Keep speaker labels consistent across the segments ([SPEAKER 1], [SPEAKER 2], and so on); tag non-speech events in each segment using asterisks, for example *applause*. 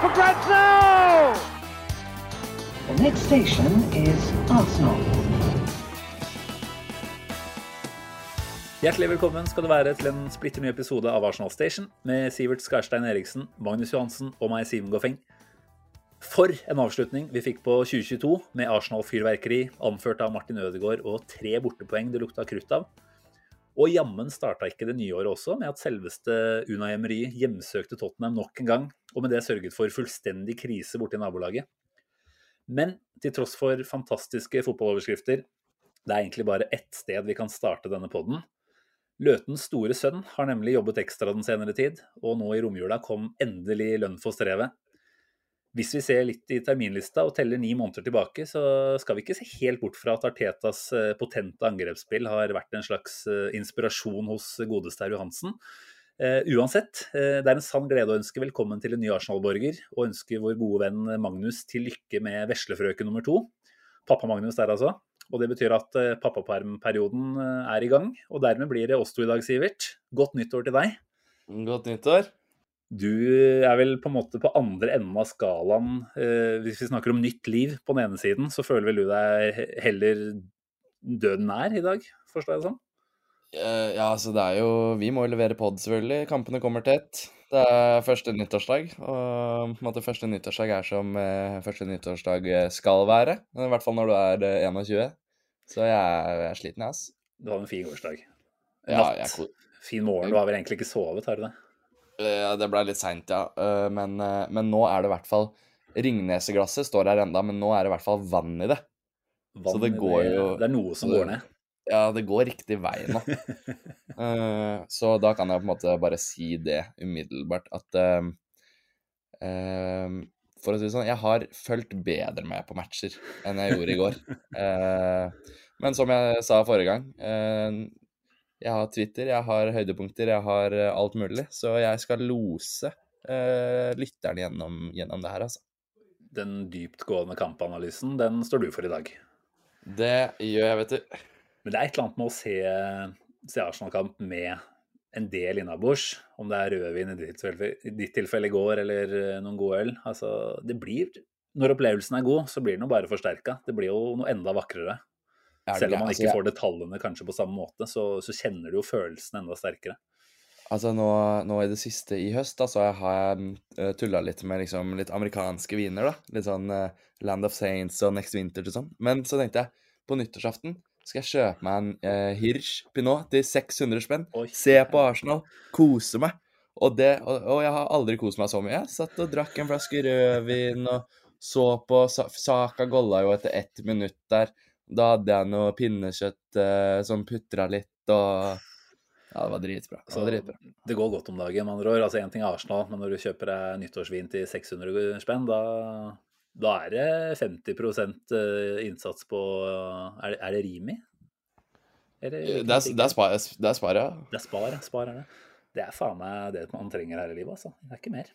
[SPEAKER 1] for grabs now!
[SPEAKER 2] The next station is Arsenal.
[SPEAKER 3] Hjertelig velkommen skal du være til en splitter ny episode av Arsenal Station med Sivert Skarstein Eriksen, Magnus Johansen og meg, Simen Goffeng. For en avslutning vi fikk på 2022 med Arsenal-fyrverkeri, anført av Martin Ødegaard og tre bortepoeng det lukta krutt av. Og jammen starta ikke det nye året også med at selveste Unai Emery hjemsøkte Tottenham nok en gang, og med det sørget for fullstendig krise borti nabolaget. Men til tross for fantastiske fotballoverskrifter, det er egentlig bare ett sted vi kan starte denne podden. Løtens store sønn har nemlig jobbet ekstra den senere tid, og nå i romjula kom endelig lønn for strevet. Hvis vi ser litt i terminlista og teller ni måneder tilbake, så skal vi ikke se helt bort fra at Artetas eh, potente angrepsspill har vært en slags eh, inspirasjon hos godeste herr Johansen. Uh, uansett, uh, det er en sann glede å ønske velkommen til en ny Arsenal-borger, og ønske vår gode venn Magnus til lykke med veslefrøken nummer to. Pappa Magnus der, altså. Og det betyr at uh, pappapermperioden er i gang, og dermed blir det oss to i dag, Sivert. Godt nyttår til deg.
[SPEAKER 4] Godt nyttår.
[SPEAKER 3] Du er vel på en måte på andre enden av skalaen. Eh, hvis vi snakker om nytt liv på den ene siden, så føler vel du deg heller døden nær i dag, forstår jeg det sånn?
[SPEAKER 4] Eh, ja, altså det er jo Vi må jo levere pod, selvfølgelig. Kampene kommer tett. Det er første nyttårsdag, og måte første nyttårsdag er som eh, første nyttårsdag skal være. I hvert fall når du er eh, 21. Så jeg er, jeg er sliten, jeg, ass.
[SPEAKER 3] Du har en fin gårsdag.
[SPEAKER 4] Ja,
[SPEAKER 3] Natt.
[SPEAKER 4] jeg,
[SPEAKER 3] Fin morgen. Du har vel egentlig ikke sovet, har du det?
[SPEAKER 4] Eh, det ble litt seint, ja. Eh, men, eh, men nå er det i hvert fall Ringneseglasset står her enda, men nå er det i hvert fall vann i det. Så det går jo-
[SPEAKER 3] Det er noe som går ned.
[SPEAKER 4] Ja, det går riktig vei nå. *laughs* Så da kan jeg på en måte bare si det umiddelbart at um, For å si det sånn, jeg har fulgt bedre med på matcher enn jeg gjorde i går. *laughs* Men som jeg sa forrige gang, jeg har Twitter, jeg har høydepunkter, jeg har eh, alt mulig. Så jeg skal lose uh, lytterne gjennom, gjennom det her, altså.
[SPEAKER 3] Den dyptgående kampanalysen, den står du for i dag.
[SPEAKER 4] Det gjør jeg, vet du.
[SPEAKER 3] Men det er et eller annet med å se, se Arsenal-kamp med en del innabords. Om det er rødvin i ditt i ditt tilfelle i går, eller eh, noen gode øl. Altså, det blir Når opplevelsen er god, så blir den jo bare forsterka. Det blir jo noe enda vakrere. Selv om man
[SPEAKER 4] Altså,
[SPEAKER 3] ikke
[SPEAKER 4] jeg-
[SPEAKER 3] får detaljene kanskje på samme måte, så, så kjenner du jo følelsen enda sterkere.
[SPEAKER 4] Altså nå, nå i det siste i høst da, så har jeg uh, tulla litt med liksom, litt amerikanske viner. da. Litt sånn uh, Land of Saints og Next Winter og sånn. Men så tenkte jeg på nyttårsaften skal jeg kjøpe meg en uh, Hirsch Pinot til 600 spenn.
[SPEAKER 3] Oi.
[SPEAKER 4] Se på Arsenal, kose meg. Og, det, og, og jeg har aldri kost meg så mye. Jeg satt og drakk en flaske rødvin og så på Saka golla jo etter ett minutt der. Da hadde jeg noe pinnekjøtt uh, som putra litt og Ja, det var dritbra. Det var dritbra.
[SPEAKER 3] det går godt om dagen, med andre ord. Altså Én ting er Arsenal, men når du kjøper deg nyttårsvin til 600 spenn, da, da er det 50 eh, innsats på Er det, er det Rimi? Eller,
[SPEAKER 4] Det er, det er spar, det er spar, ja.
[SPEAKER 3] Det er Spar, ja. Spar er det. Det er faen meg det man trenger her i livet, altså. Det er ikke mer.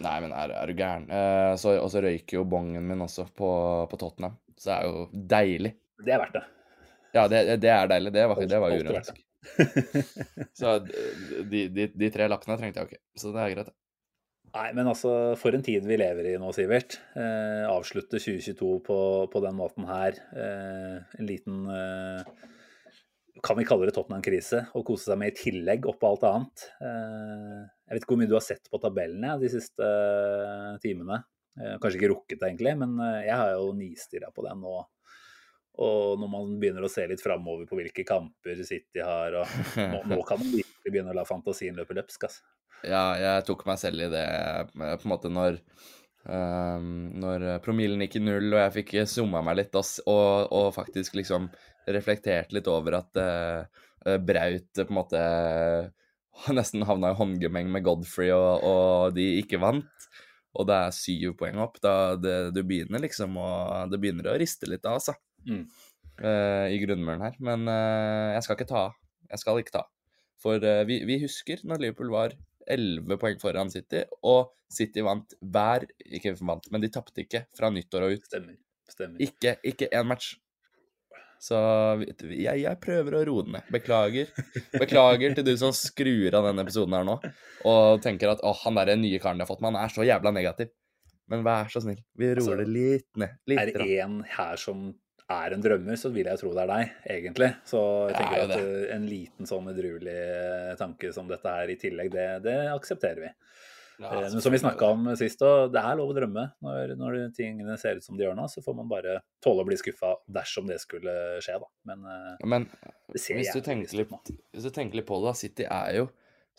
[SPEAKER 4] Nei, men er, er du gæren? Eh, så, og så røyker jo bongen min også på, på Tottenham. Så det er jo deilig.
[SPEAKER 3] Det er verdt det.
[SPEAKER 4] Ja, det, det er deilig. Det var, det var urealistisk. Så de, de, de tre lappene trengte jeg jo ikke. Så det er greit. det.
[SPEAKER 3] Nei, men altså, for en tid vi lever i nå, Sivert. Eh, avslutte 2022 på, på den måten her. Eh, en liten eh, Kan vi kalle det Tottenham-krise? Å kose seg med i tillegg oppå alt annet. Eh, jeg vet ikke hvor mye du har sett på tabellene de siste eh, timene. Eh, kanskje ikke rukket det, egentlig, men eh, jeg har jo nistirra på den nå. Og når man begynner å se litt framover på hvilke kamper City har, og nå, nå *laughs* kan man virkelig begynne å la fantasien løpe løpsk. Altså.
[SPEAKER 4] Ja, jeg tok meg selv i det eh, på en måte når Um, Når promillen gikk i null, og jeg fikk summa meg litt og, og, og faktisk liksom reflektert litt over at eh, Braut på en måte *laughs* nesten havna i håndgemeng med Godfrey, og, og de ikke vant. Og det er syv poeng opp. Da det, du begynner liksom å Det begynner å riste litt av, altså.
[SPEAKER 3] Mm.
[SPEAKER 4] Uh, I grunnmuren her. Men uh, jeg skal ikke ta. Jeg skal ikke ta. For uh, vi, vi husker når Liverpool var 11 poeng foran City, og City vant hver Ikke vant, men de tapte ikke fra nyttår og ut.
[SPEAKER 3] Stemmer. Stemmer.
[SPEAKER 4] Ikke, ikke én match. Så jeg, jeg prøver å roe den ned. Beklager. Beklager til du som skrur av denne episoden her nå og tenker at åh, han der nye karen de har fått med, han er så jævla negativ. Men vær så snill, vi roer
[SPEAKER 3] Altså,
[SPEAKER 4] det litt ned. Litt.
[SPEAKER 3] Er det
[SPEAKER 4] én
[SPEAKER 3] en her som er en drømmer, så vil jeg tro det er deg, egentlig. Så jeg
[SPEAKER 4] er
[SPEAKER 3] tenker at
[SPEAKER 4] det.
[SPEAKER 3] eh, en liten sånn edruelig eh, tanke som dette her i tillegg, det, det aksepterer vi.
[SPEAKER 4] Ja,
[SPEAKER 3] Eh, Men som vi snakka om sist, og det er lov å drømme. Når, når tingene ser ut som de gjør nå, så får man bare tåle å bli skuffa dersom det skulle skje, da. Men eh,
[SPEAKER 4] Men
[SPEAKER 3] det ser
[SPEAKER 4] hvis du, tenker litt, hvis du tenker litt på det, da. City er jo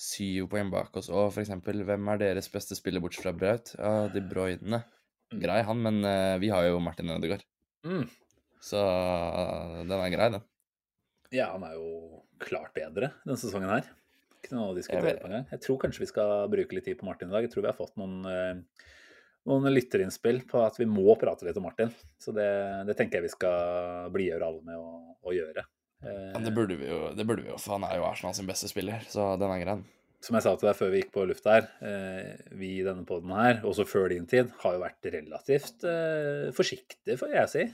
[SPEAKER 4] syv poeng bak oss. Og for eksempel, hvem er deres beste spiller bortsett fra Braut? Ja, De Bruyne.
[SPEAKER 3] Mm.
[SPEAKER 4] Grei han, men eh, vi har jo Martin Ødegaard.
[SPEAKER 3] Mm.
[SPEAKER 4] Så eh, den er grei, den.
[SPEAKER 3] Ja, han er jo klart bedre denne sesongen her. Ikke noe å diskutere på engang. Jeg tror kanskje vi skal bruke litt tid på Martin i dag. Jeg tror vi har fått noen, eh, noen lytterinnspill på at vi må prate litt om Martin. Så det, det tenker jeg vi skal blidgjøre alle med å, å gjøre.
[SPEAKER 4] Ja, det burde vi jo, det burde vi jo, for han er jo Arsenal sin beste spiller, så den er grei.
[SPEAKER 3] som jeg sa til deg før vi gikk på lufta her, eh, vi i denne poden her, også før din tid, har jo vært relativt eh, forsiktige, får jeg si,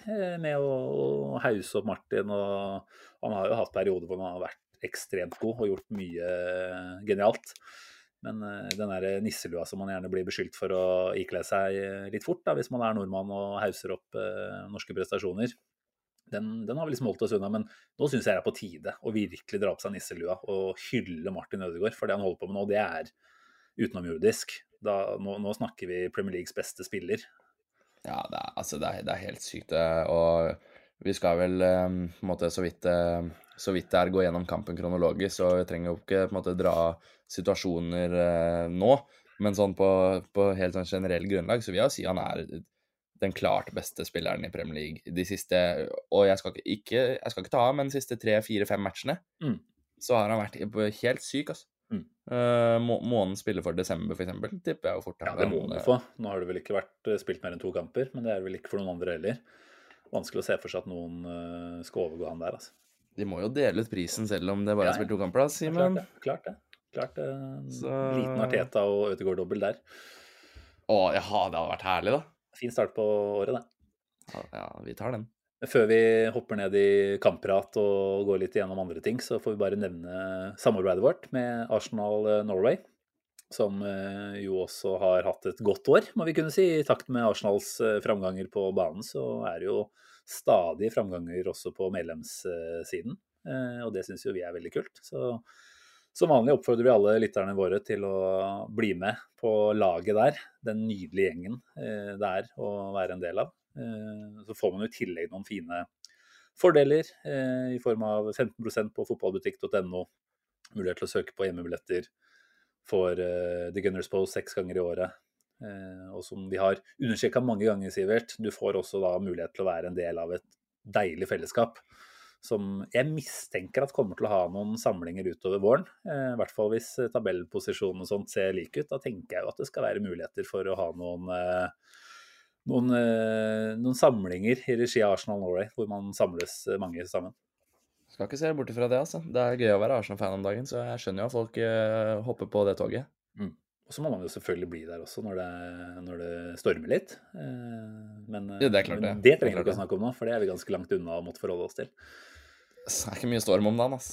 [SPEAKER 3] med å hause opp Martin. Og han har jo hatt perioder hvor han har vært ekstremt god og gjort mye eh, genialt. Men eh, den der nisselua som man gjerne blir beskyldt for å ikle seg eh, litt fort, da, hvis man er nordmann og hauser opp eh, norske prestasjoner, den, den har vi liksom holdt oss unna. Men nå syns jeg det er på tide å virkelig dra på seg nisselua og hylle Martin Ødegaard. For det han holder på med nå, det er utenomjordisk. Nå, nå snakker vi Premier Leagues beste spiller.
[SPEAKER 4] Ja, det er, altså, det er, det er helt sykt. Og vi skal vel eh, på en måte så vidt, eh, så vidt det er gå gjennom kampen kronologisk, så vi trenger jo ikke på en måte dra situasjoner eh, nå. Men sånn på, på helt sånn generell grunnlag så vil jeg si han er den klart beste spilleren i Premier League de siste Og jeg skal ikke, ikke, jeg skal ikke ta av, men de siste tre, fire, fem matchene
[SPEAKER 3] Mm.
[SPEAKER 4] så har han vært helt syk, altså.
[SPEAKER 3] Mm.
[SPEAKER 4] Uh, må, måneden spiller for desember, eksempel, tipper jeg jo fort.
[SPEAKER 3] Ja, det må han
[SPEAKER 4] eh,
[SPEAKER 3] få. Nå har det vel ikke vært eh, spilt mer enn to kamper, men det er vel ikke for noen andre heller. Vanskelig å se for seg at noen skal overgå han der, altså.
[SPEAKER 4] De må jo dele ut prisen selv om det bare er
[SPEAKER 3] ja.
[SPEAKER 4] spilt to kamper, da,
[SPEAKER 3] Klart
[SPEAKER 4] Simen.
[SPEAKER 3] det. Klart det. Klart det. En
[SPEAKER 4] Så-
[SPEAKER 3] Liten Arteta og Ødegaard-dobbel der.
[SPEAKER 4] Å, jaha, det hadde vært herlig, da.
[SPEAKER 3] Fin start på året, det.
[SPEAKER 4] Ja, ja, vi tar den.
[SPEAKER 3] Før vi hopper ned i kampprat og går litt igjennom andre ting, så får vi bare nevne samarbeidet vårt med Arsenal eh, Norway. Som eh, jo også har hatt et godt år, må vi kunne si. I takt med Arsenals eh, framganger på banen, så er det jo stadig framganger også på medlemssiden. Eh, Og det syns jo vi er veldig kult. Så som vanlig oppfordrer vi alle lytterne våre til å bli med på laget der. Den nydelige gjengen eh, det er å være en del av. Eh, Så får man jo i tillegg noen fine fordeler i form av 15% på fotballbutikk.no. Mulighet til å søke på hjemmebilletter for The Gunners Post seks ganger i året. Eh, og som vi har understreka mange ganger, Sivert, du får også da mulighet til å være en del av et deilig fellesskap. Som jeg mistenker at kommer til å ha noen samlinger utover våren. Eh, I hvert fall hvis eh, tabellposisjonen og sånt ser like ut. Da tenker jeg jo at det skal være muligheter for å ha noen noen, noen samlinger i regi av Arsenal Norway, hvor man samles mange sammen.
[SPEAKER 4] Skal ikke se bort ifra det, altså. Det er gøy å være Arsenal-fan om dagen, så jeg skjønner jo at folk hopper på det toget.
[SPEAKER 3] Og så må man jo selvfølgelig bli der også når det, når det stormer litt. Eh, Men,
[SPEAKER 4] Ja, det er klart
[SPEAKER 3] men
[SPEAKER 4] det. er
[SPEAKER 3] trenger vi ikke å snakke om nå, for det er vi ganske langt unna å måtte forholde oss til.
[SPEAKER 4] Så det er ikke mye storm om dagen, ass.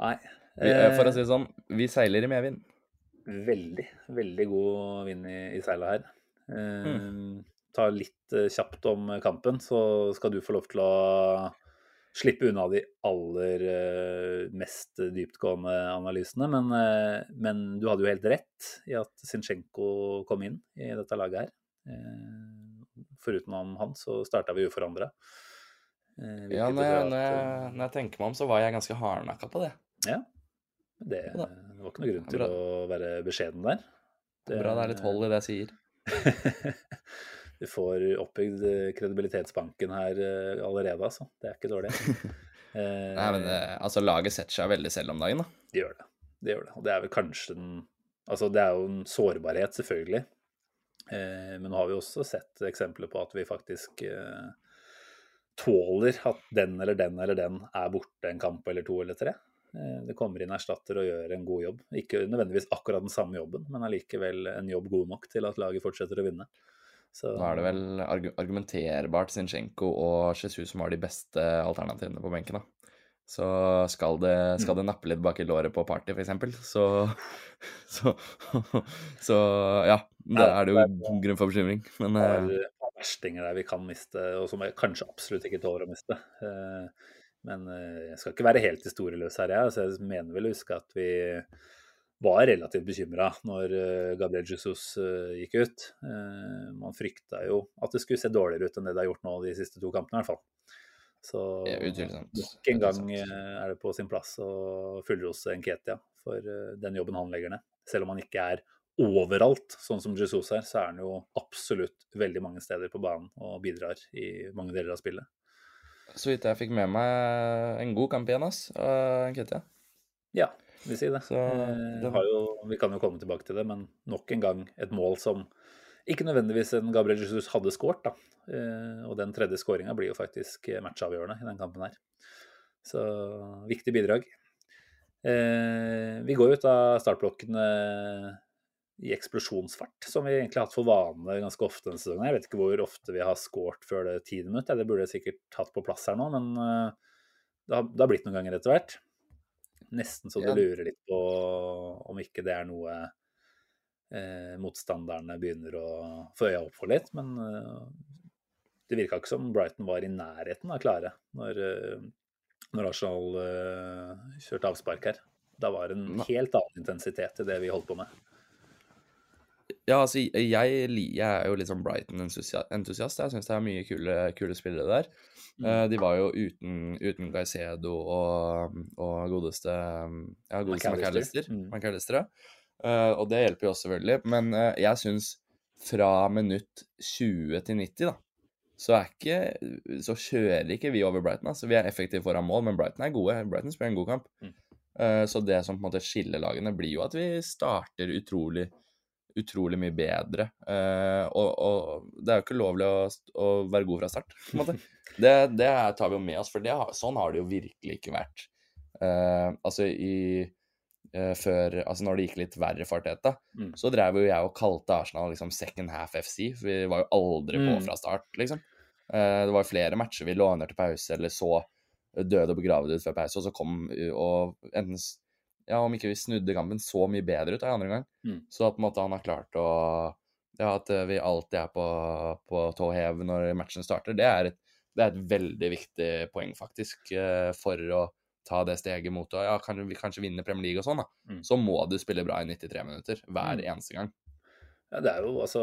[SPEAKER 3] Nei.
[SPEAKER 4] Vi, eh, for å
[SPEAKER 3] eh,
[SPEAKER 4] si det sånn, vi seiler i medvind.
[SPEAKER 3] Veldig, veldig god vind i, i seila her.
[SPEAKER 4] Mm.
[SPEAKER 3] Ta litt kjapt om kampen, så skal du få lov til å slippe unna de aller eh, mest dyptgående analysene. Men, eh, men du hadde jo helt rett i at Zinchenko kom inn i dette laget her. Eh, Foruten om han, så starta vi uforandra.
[SPEAKER 4] Ja, når jeg, når, jeg, når jeg tenker meg om, så var jeg ganske hardnakka på det. Ja, det,
[SPEAKER 3] det var ikke noe grunn til å være beskjeden der.
[SPEAKER 4] Det er bra det er litt hold i det jeg sier.
[SPEAKER 3] Du får oppbygd eh, kredibilitetsbanken her eh, allerede, altså. Det er ikke dårlig. *laughs* Eh,
[SPEAKER 4] Nei, men altså, laget setter seg veldig selv om dagen, da.
[SPEAKER 3] De gjør det. det gjør det. Og det er vel kanskje den Altså, det er jo en sårbarhet, selvfølgelig. Men nå har vi også sett eksempler på at vi faktisk tåler at den eller den eller den er borte en kamp eller to eller tre. Det kommer inn erstatter og gjør en god jobb. Ikke nødvendigvis akkurat den samme jobben, men allikevel en jobb god nok til at laget fortsetter å vinne. Så,
[SPEAKER 4] Nå er det vel argu argumenterbart Zinchenko og Jesus som har de beste alternativene på benken, da. Så skal det, skal det nappe litt bak i låret på party, f.eks., så, så Så ja, det er det jo grunn for bekymring. Men
[SPEAKER 3] Det
[SPEAKER 4] er
[SPEAKER 3] et verstinger der vi kan miste, og som jeg kanskje absolutt ikke tåler å miste. Eh, Men eh, jeg skal ikke være helt historieløs her, jeg. Så jeg mener vel å huske at vi var relativt bekymra når eh, Gabriel Jesus eh, gikk ut. Eh, Man frykta jo at det skulle se dårligere ut enn det det har gjort nå de siste to kampene, i hvert fall. Så nok en gang er det på sin plass å fullrose Nketia for den jobben han legger ned. Selv om han ikke er overalt, sånn som Jesus er, så er han jo absolutt veldig mange steder på banen og bidrar i mange deler av spillet.
[SPEAKER 4] så vidt jeg fikk med meg en god kamp igjen, ass, Nketia.
[SPEAKER 3] Ja, vi si det.
[SPEAKER 4] Så
[SPEAKER 3] Eh,
[SPEAKER 4] det-
[SPEAKER 3] har jo, vi kan jo komme tilbake til det, men nok en gang et mål som ikke nødvendigvis en Gabriel Jesus hadde skåret. Eh, Og den tredje skåringa blir jo faktisk matchavgjørende i den kampen her. Så viktig bidrag. Eh, Vi går ut av startblokkene i eksplosjonsfart, som vi egentlig har hatt for vane ganske ofte denne sesongen. Jeg vet ikke hvor ofte vi har skåret før det tiende minutt, det burde jeg sikkert hatt på plass her nå, men det har, det har blitt noen ganger etter hvert. Nesten så du
[SPEAKER 4] Ja.
[SPEAKER 3] lurer litt på om ikke det er noe eh, motstanderne begynner å få øya opp for litt. Men eh, det virka ikke som Brighton var i nærheten av klare når, eh, når Arsenal eh, kjørte avspark her. Da var det en helt annen intensitet i det vi holdt på med.
[SPEAKER 4] Ja, altså, jeg, jeg er jo litt sånn Brighton-entusiast. Jeg syns det er mye kule, kule spillere der. Eh, de var jo uten, uten Gaicedo og, og godeste Ja, godeste
[SPEAKER 3] McAllister.
[SPEAKER 4] McAllister.
[SPEAKER 3] Mm.
[SPEAKER 4] Uh. Og det hjelper jo også selvfølgelig. Men uh, jeg syns fra minutt 20 til 90, da, så ikke Så kjører ikke vi over Brighton. Altså, vi er effektive foran mål, men Brighton er gode. Brighton spiller en god kamp.
[SPEAKER 3] Mm.
[SPEAKER 4] Uh, så det som på en måte skiller lagene, blir jo at vi starter utrolig utrolig mye bedre. Uh, og, og det er jo ikke lovlig å, å være god fra start, på en måte. *laughs* Det, det tar vi jo med oss, for det, sånn har det jo virkelig ikke vært. Uh, altså i uh, før Altså når det gikk litt verre for Teta,
[SPEAKER 3] Mm.
[SPEAKER 4] så drev jo jeg og kalte Arsenal liksom second half FC, for vi var jo aldri på
[SPEAKER 3] Mm.
[SPEAKER 4] fra start, liksom. Det var flere matcher vi lå under til pause, eller så døde og begravde ut før pause, og så kom og enten ja, om ikke vi snudde kampen så mye bedre ut av i andre gang,
[SPEAKER 3] Mm.
[SPEAKER 4] Så på en måte han har klart å Ja, at eh, vi alltid er på, på tå hev når matchen starter, det er, et, det er et veldig viktig poeng, faktisk, eh, for å ta det steget mot å ja, kan vi kanskje vinne Premier League og sånn, da.
[SPEAKER 3] Mm.
[SPEAKER 4] Så må du spille bra i 93 minutter hver
[SPEAKER 3] Mm.
[SPEAKER 4] eneste gang.
[SPEAKER 3] Ja, det er jo altså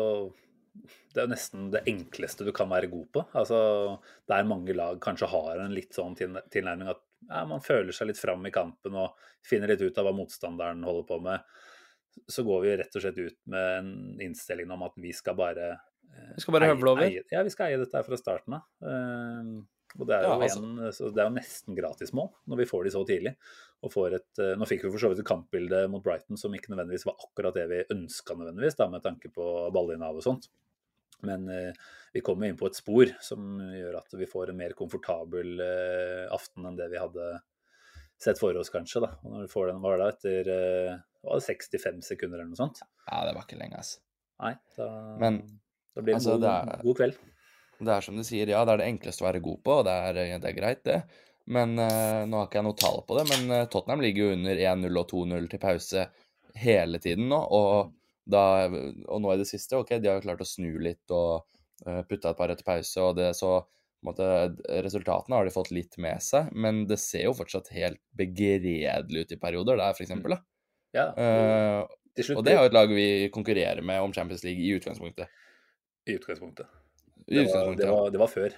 [SPEAKER 3] Det er jo nesten det enkleste du kan være god på. Altså, Der mange lag kanskje har en litt sånn tilnærming at ja, man føler seg litt fram i kampen og finner litt ut av hva motstanderen holder på med, så går vi rett og slett ut med en innstilling om at vi skal bare eh,
[SPEAKER 4] Vi skal bare høvle over.
[SPEAKER 3] Ja, vi skal eie dette her fra starten av. Eh, og det er jo
[SPEAKER 4] Ja, altså-
[SPEAKER 3] en, det er jo nesten gratismål når vi får de så tidlig. Og får et, eh, nå fikk vi for så vidt et kampbilde mot Brighton som ikke nødvendigvis var akkurat det vi ønska nødvendigvis, da, med tanke på ballinnehav og sånt. Men eh, vi kommer inn på et spor som gjør at vi får en mer komfortabel eh, aften enn det vi hadde sett for oss, kanskje. da. Og når du får den, hvala etter eh, var det 65 sekunder eller noe sånt?
[SPEAKER 4] Ja, det var ikke lenge, ass.
[SPEAKER 3] Nei, da,
[SPEAKER 4] Men,
[SPEAKER 3] da blir det en
[SPEAKER 4] altså,
[SPEAKER 3] god,
[SPEAKER 4] det er-
[SPEAKER 3] god kveld.
[SPEAKER 4] Det er som du sier, ja, det er det enkleste å være god på, og det er, det er greit, det. Men nå har ikke jeg noe tall på det, men Tottenham ligger jo under 1-0 og 2-0 til pause hele tiden nå. Og, da, og nå i det siste, ok, de har klart å snu litt og uh, putta et par etter pause, og det så måte, Resultatene har de fått litt med seg, men det ser jo fortsatt helt begredelig ut i perioder der, for eksempel. Da.
[SPEAKER 3] Ja,
[SPEAKER 4] Eh,
[SPEAKER 3] til slutt
[SPEAKER 4] og det er jo et lag vi konkurrerer med om Champions League i utgangspunktet.
[SPEAKER 3] i utgangspunktet.
[SPEAKER 4] I
[SPEAKER 3] Det var,
[SPEAKER 4] utgangspunktet,
[SPEAKER 3] det var, det var før.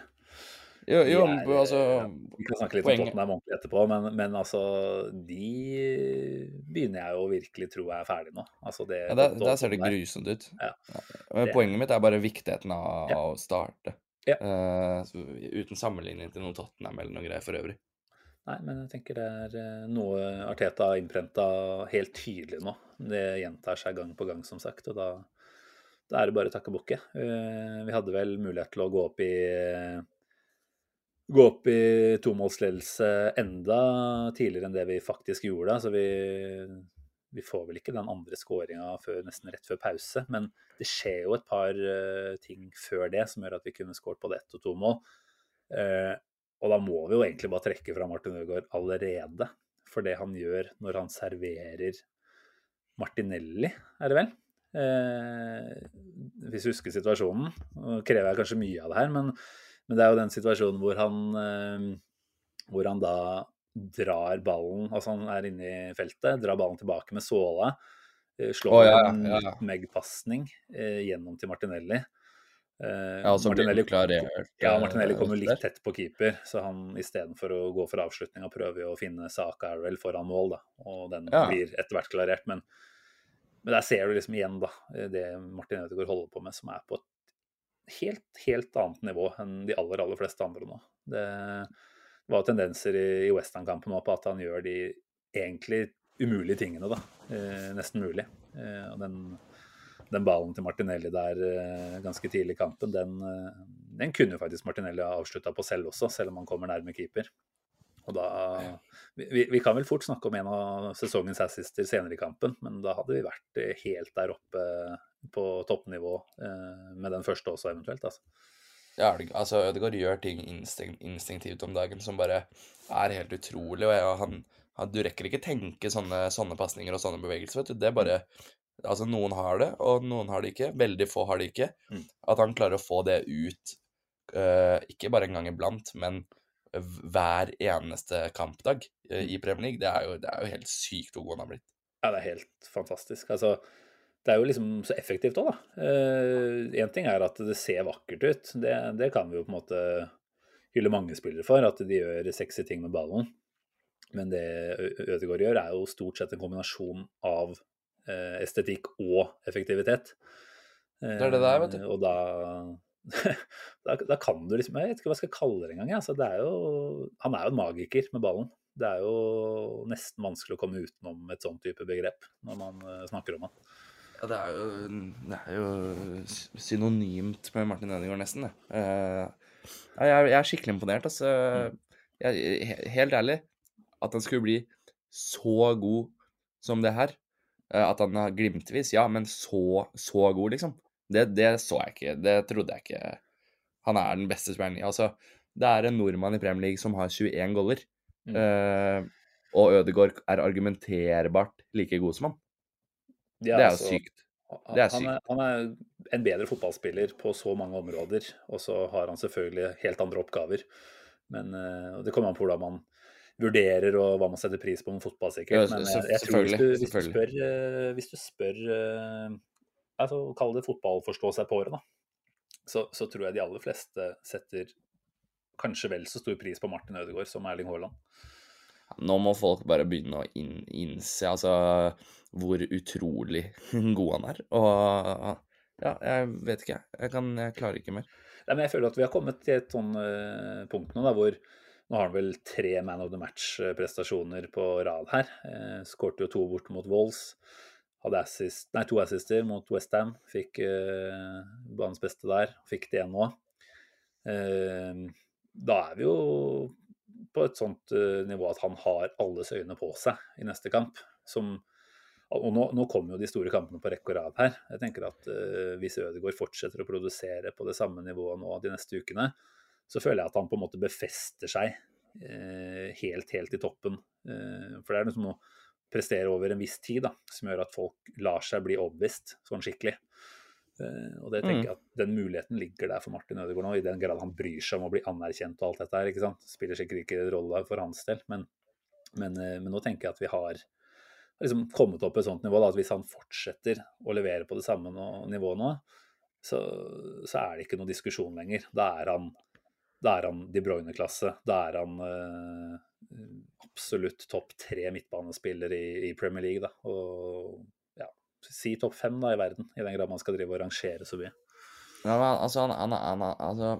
[SPEAKER 4] Jo, jo
[SPEAKER 3] er,
[SPEAKER 4] altså
[SPEAKER 3] Vi kan snakke litt
[SPEAKER 4] poenget-
[SPEAKER 3] om Tottenham ordentlig etterpå, men, men altså De begynner jeg jo virkelig tro er ferdig nå. Altså det,
[SPEAKER 4] ja, der, der ser det grusomt ut.
[SPEAKER 3] Ja.
[SPEAKER 4] Men
[SPEAKER 3] Det-
[SPEAKER 4] poenget mitt er bare viktigheten av
[SPEAKER 3] Ja.
[SPEAKER 4] å starte.
[SPEAKER 3] Ja.
[SPEAKER 4] Eh, så uten sammenligning til noen Tottenham eller noe greier for øvrig.
[SPEAKER 3] Nei, men jeg tenker det er eh, noe Arteta har innprenta helt tydelig nå. Det gjentar seg gang på gang, som sagt. Og da, da er det bare å takke bukke. Uh, Vi hadde vel mulighet til å gå opp i gå opp i tomålsledelse enda tidligere enn det vi faktisk gjorde. Så vi, vi får vel ikke den andre skåringa nesten rett før pause. Men det skjer jo et par eh, ting før det som gjør at vi kunne skåret både ett og to mål. Eh, og da må vi jo egentlig bare trekke fra Martin Ødegaard allerede. For det han gjør når han serverer Martinelli, er det vel? Eh, hvis du husker situasjonen. Krever jeg kanskje mye av det her, men, men det er jo den situasjonen hvor han, eh, hvor han da drar ballen Altså han er inne i feltet, drar ballen tilbake med såla. eh, Slår
[SPEAKER 4] oh, ja, ja, ja, en
[SPEAKER 3] meg-pasning eh, gjennom til Martinelli. Eh,
[SPEAKER 4] Ja, og så
[SPEAKER 3] Martinelli-
[SPEAKER 4] klarert.
[SPEAKER 3] ja, Martinelli kommer litt tett på keeper, så han istedenfor å gå for avslutning og jo å finne Saka Arrell foran mål, da. Og den blir etter hvert klarert. Men, men der ser du liksom igjen da, det Martin Ødegaard holder på med, som er på et helt, helt annet nivå enn de aller, aller fleste andre nå. Det var tendenser i, i Westham-kampen nå på at han gjør de egentlig umulige tingene, da. Eh, nesten mulig. Eh, og den den ballen til Martinelli der eh, ganske tidlig i kampen, den, eh, den kunne faktisk Martinelli ha avslutta på selv også, selv om han kommer nærme keeper. Og da, vi, vi- vi kan vel fort snakke om en av sesongens assister senere i kampen, men da hadde vi vært eh, helt der oppe på toppnivå eh, med den første også, eventuelt. Altså.
[SPEAKER 4] Ja, altså Ødegaard gjør ting instinkt, instinktivt om dagen som bare er helt utrolig. og jeg, han, han, Du rekker ikke tenke sånne, sånne pasninger og sånne bevegelser. vet du. Det er bare Altså, noen har det, og noen har det ikke. Veldig få har det ikke.
[SPEAKER 3] Mm.
[SPEAKER 4] At han klarer å få det ut, uh, ikke bare en gang iblant, men hver eneste kampdag uh, i Premier League, det er, jo, det er jo helt sykt hvor god han har blitt.
[SPEAKER 3] Ja, det er helt fantastisk. Altså, det er jo liksom så effektivt òg, da. Én ting er at det ser vakkert ut. Det, det kan vi jo på en måte hylle mange spillere for, at de gjør sexy ting med ballen. Men det Ødegaard gjør, er jo stort sett en kombinasjon av eh, estetikk og effektivitet.
[SPEAKER 4] Det er det det er, vet du.
[SPEAKER 3] Eh, Og da, *laughs* da, da kan du liksom Jeg vet ikke hva jeg skal kalle det engang. Altså, det er jo, han er jo en magiker med ballen. Det er jo nesten vanskelig å komme utenom et sånt type begrep når man eh, snakker om han.
[SPEAKER 4] Ja, det er jo, det er jo synonymt med Martin Ødegaard, nesten. det. Ja, jeg, jeg er skikkelig imponert, altså. Jeg, helt ærlig, at han skulle bli så god som det her. eh, at han har glimtvis, ja, men så, så god, liksom. Det, det så jeg ikke. Det trodde jeg ikke. Han er den beste spilleren. Altså, det er en nordmann i Premier League som har 21 goller.
[SPEAKER 3] Mm.
[SPEAKER 4] Uh, og Ødegaard er argumenterbart like god som han. Det er
[SPEAKER 3] altså,
[SPEAKER 4] sykt. Det er
[SPEAKER 3] han, er, han er en bedre fotballspiller på så mange områder, og så har han selvfølgelig helt andre oppgaver. Men eh, det kommer an på hvordan man vurderer og hva man setter pris på med fotball, sikkert. Men jeg, jeg tror hvis du, hvis du spør, eh, hvis du spør eh, altså, Kall det fotballforstå seg på året, da. Så, så tror jeg de aller fleste setter kanskje vel så stor pris på Martin Ødegaard som Erling Haaland.
[SPEAKER 4] Nå må folk bare begynne å inn, innse altså, hvor utrolig *laughs* god han er. Og ja, jeg vet ikke, jeg. Kan, jeg klarer ikke mer.
[SPEAKER 3] Nei, men jeg føler at vi har kommet til et sånn uh, punkt nå da, hvor nå har han vel tre Man of the Match-prestasjoner på rad her. Uh, Skårte jo to bort mot Wolves. Hadde assist, nei, to assister mot Westham. Fikk uh, banens beste der. Fikk det nå. Uh, da er vi jo på et sånt eh, nivå at han har alles øyne på seg i neste kamp. Som, og nå, nå kommer jo de store kampene på rekke og rad her. Jeg tenker at uh, Hvis Ødegaard fortsetter å produsere på det samme nivået nå de neste ukene, så føler jeg at han på en måte befester seg uh, helt, helt i toppen. Uh, for det er noe som å prestere over en viss tid da, som gjør at folk lar seg bli overbevist sånn skikkelig. Eh, og det tenker jeg at Den muligheten ligger der for Martin Ødegaard nå, i den grad han bryr seg om å bli anerkjent og alt dette her. ikke sant? Spiller sikkert ikke rolle for hans del, men, men, eh, men nå tenker jeg at vi har liksom kommet opp på et sånt nivå da, at hvis han fortsetter å levere på det samme nivået nå, så, så er det ikke noe diskusjon lenger. Da er han, da er han De Bruyne-klasse. Da er han øh, absolutt topp tre midtbanespiller i, i Premier League. Da. Og si topp fem da, i verden, i den grad man skal drive og rangere så mye.
[SPEAKER 4] Ja, men altså, han, han, han, altså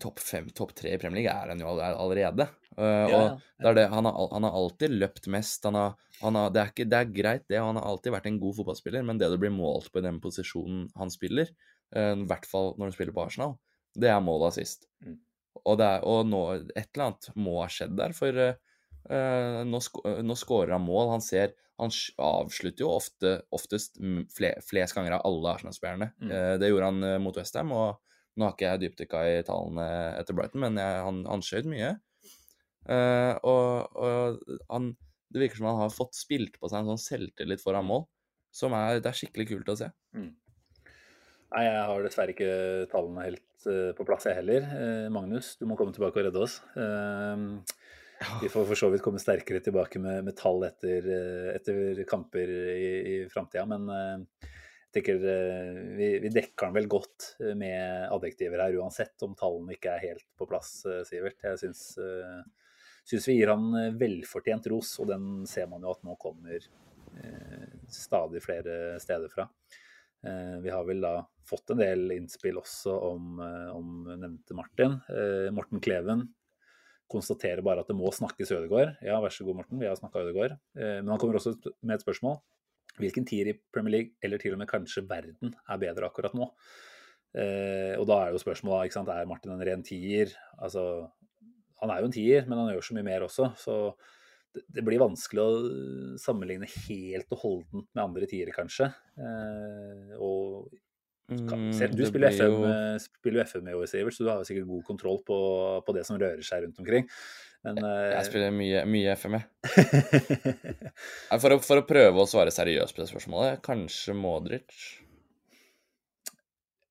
[SPEAKER 4] topp fem, topp tre i Premier League er han jo allerede. Uh,
[SPEAKER 3] Ja,
[SPEAKER 4] og det er det, han, har, han har alltid løpt mest. Han har, han har, det, er ikke, det er greit, det. Han har alltid vært en god fotballspiller, men det du blir målt på i den posisjonen han spiller, uh, i hvert fall når han spiller på Arsenal, det er målet sist.
[SPEAKER 3] Mm.
[SPEAKER 4] Og, det er, og nå, et eller annet må ha skjedd der, for uh, nå, sk nå scorer han mål. Han ser Han avslutter jo ofte, oftest mm, fle, flest ganger av alle Arsenal-spillerne.
[SPEAKER 3] Mm.
[SPEAKER 4] Eh, det gjorde han eh, mot Westham, og nå har ikke jeg dypdykka i tallene etter Brighton, men jeg, han, han skjøt mye. Eh, og og han, det virker som han har fått spilt på seg en sånn selvtillit foran mål, som er, det er skikkelig kult å se.
[SPEAKER 3] Nei, jeg har dessverre ikke tallene helt eh, på plass, jeg heller. Eh, Magnus, du må komme tilbake og redde oss. Vi får for så vidt komme sterkere tilbake med, med tall etter, etter kamper i, i framtida, men eh, jeg tenker eh, vi, vi dekker den vel godt med adjektiver her uansett, om tallene ikke er helt på plass, eh, Sivert. Jeg syns, syns vi gir han velfortjent ros, og den ser man jo at nå kommer stadig flere steder fra. Vi har vel da fått en del innspill også om, om nevnte Martin. Morten Kleven konstaterer bare at det må snakkes Ødegaard. Ja, vær så god, Morten, vi har snakka Ødegaard. Eh, Men han kommer også med et spørsmål. Hvilken tier i Premier League, eller til og med kanskje verden, er bedre akkurat nå? Eh, og da er jo spørsmålet, ikke sant, er Martin en ren tier? Altså, han er jo en tier, men han gjør så mye mer også. Så det, blir vanskelig å sammenligne helt og holdent med andre tiere, kanskje. Eh, og du spiller FM,
[SPEAKER 4] jo-
[SPEAKER 3] eh, spiller FM i år, Sivert, så du har jo sikkert god kontroll på, på det som rører seg rundt omkring. Men jeg,
[SPEAKER 4] Jeg spiller mye, mye FM, jeg. *laughs* For å, for å prøve å svare seriøst på det spørsmålet, kanskje Modric?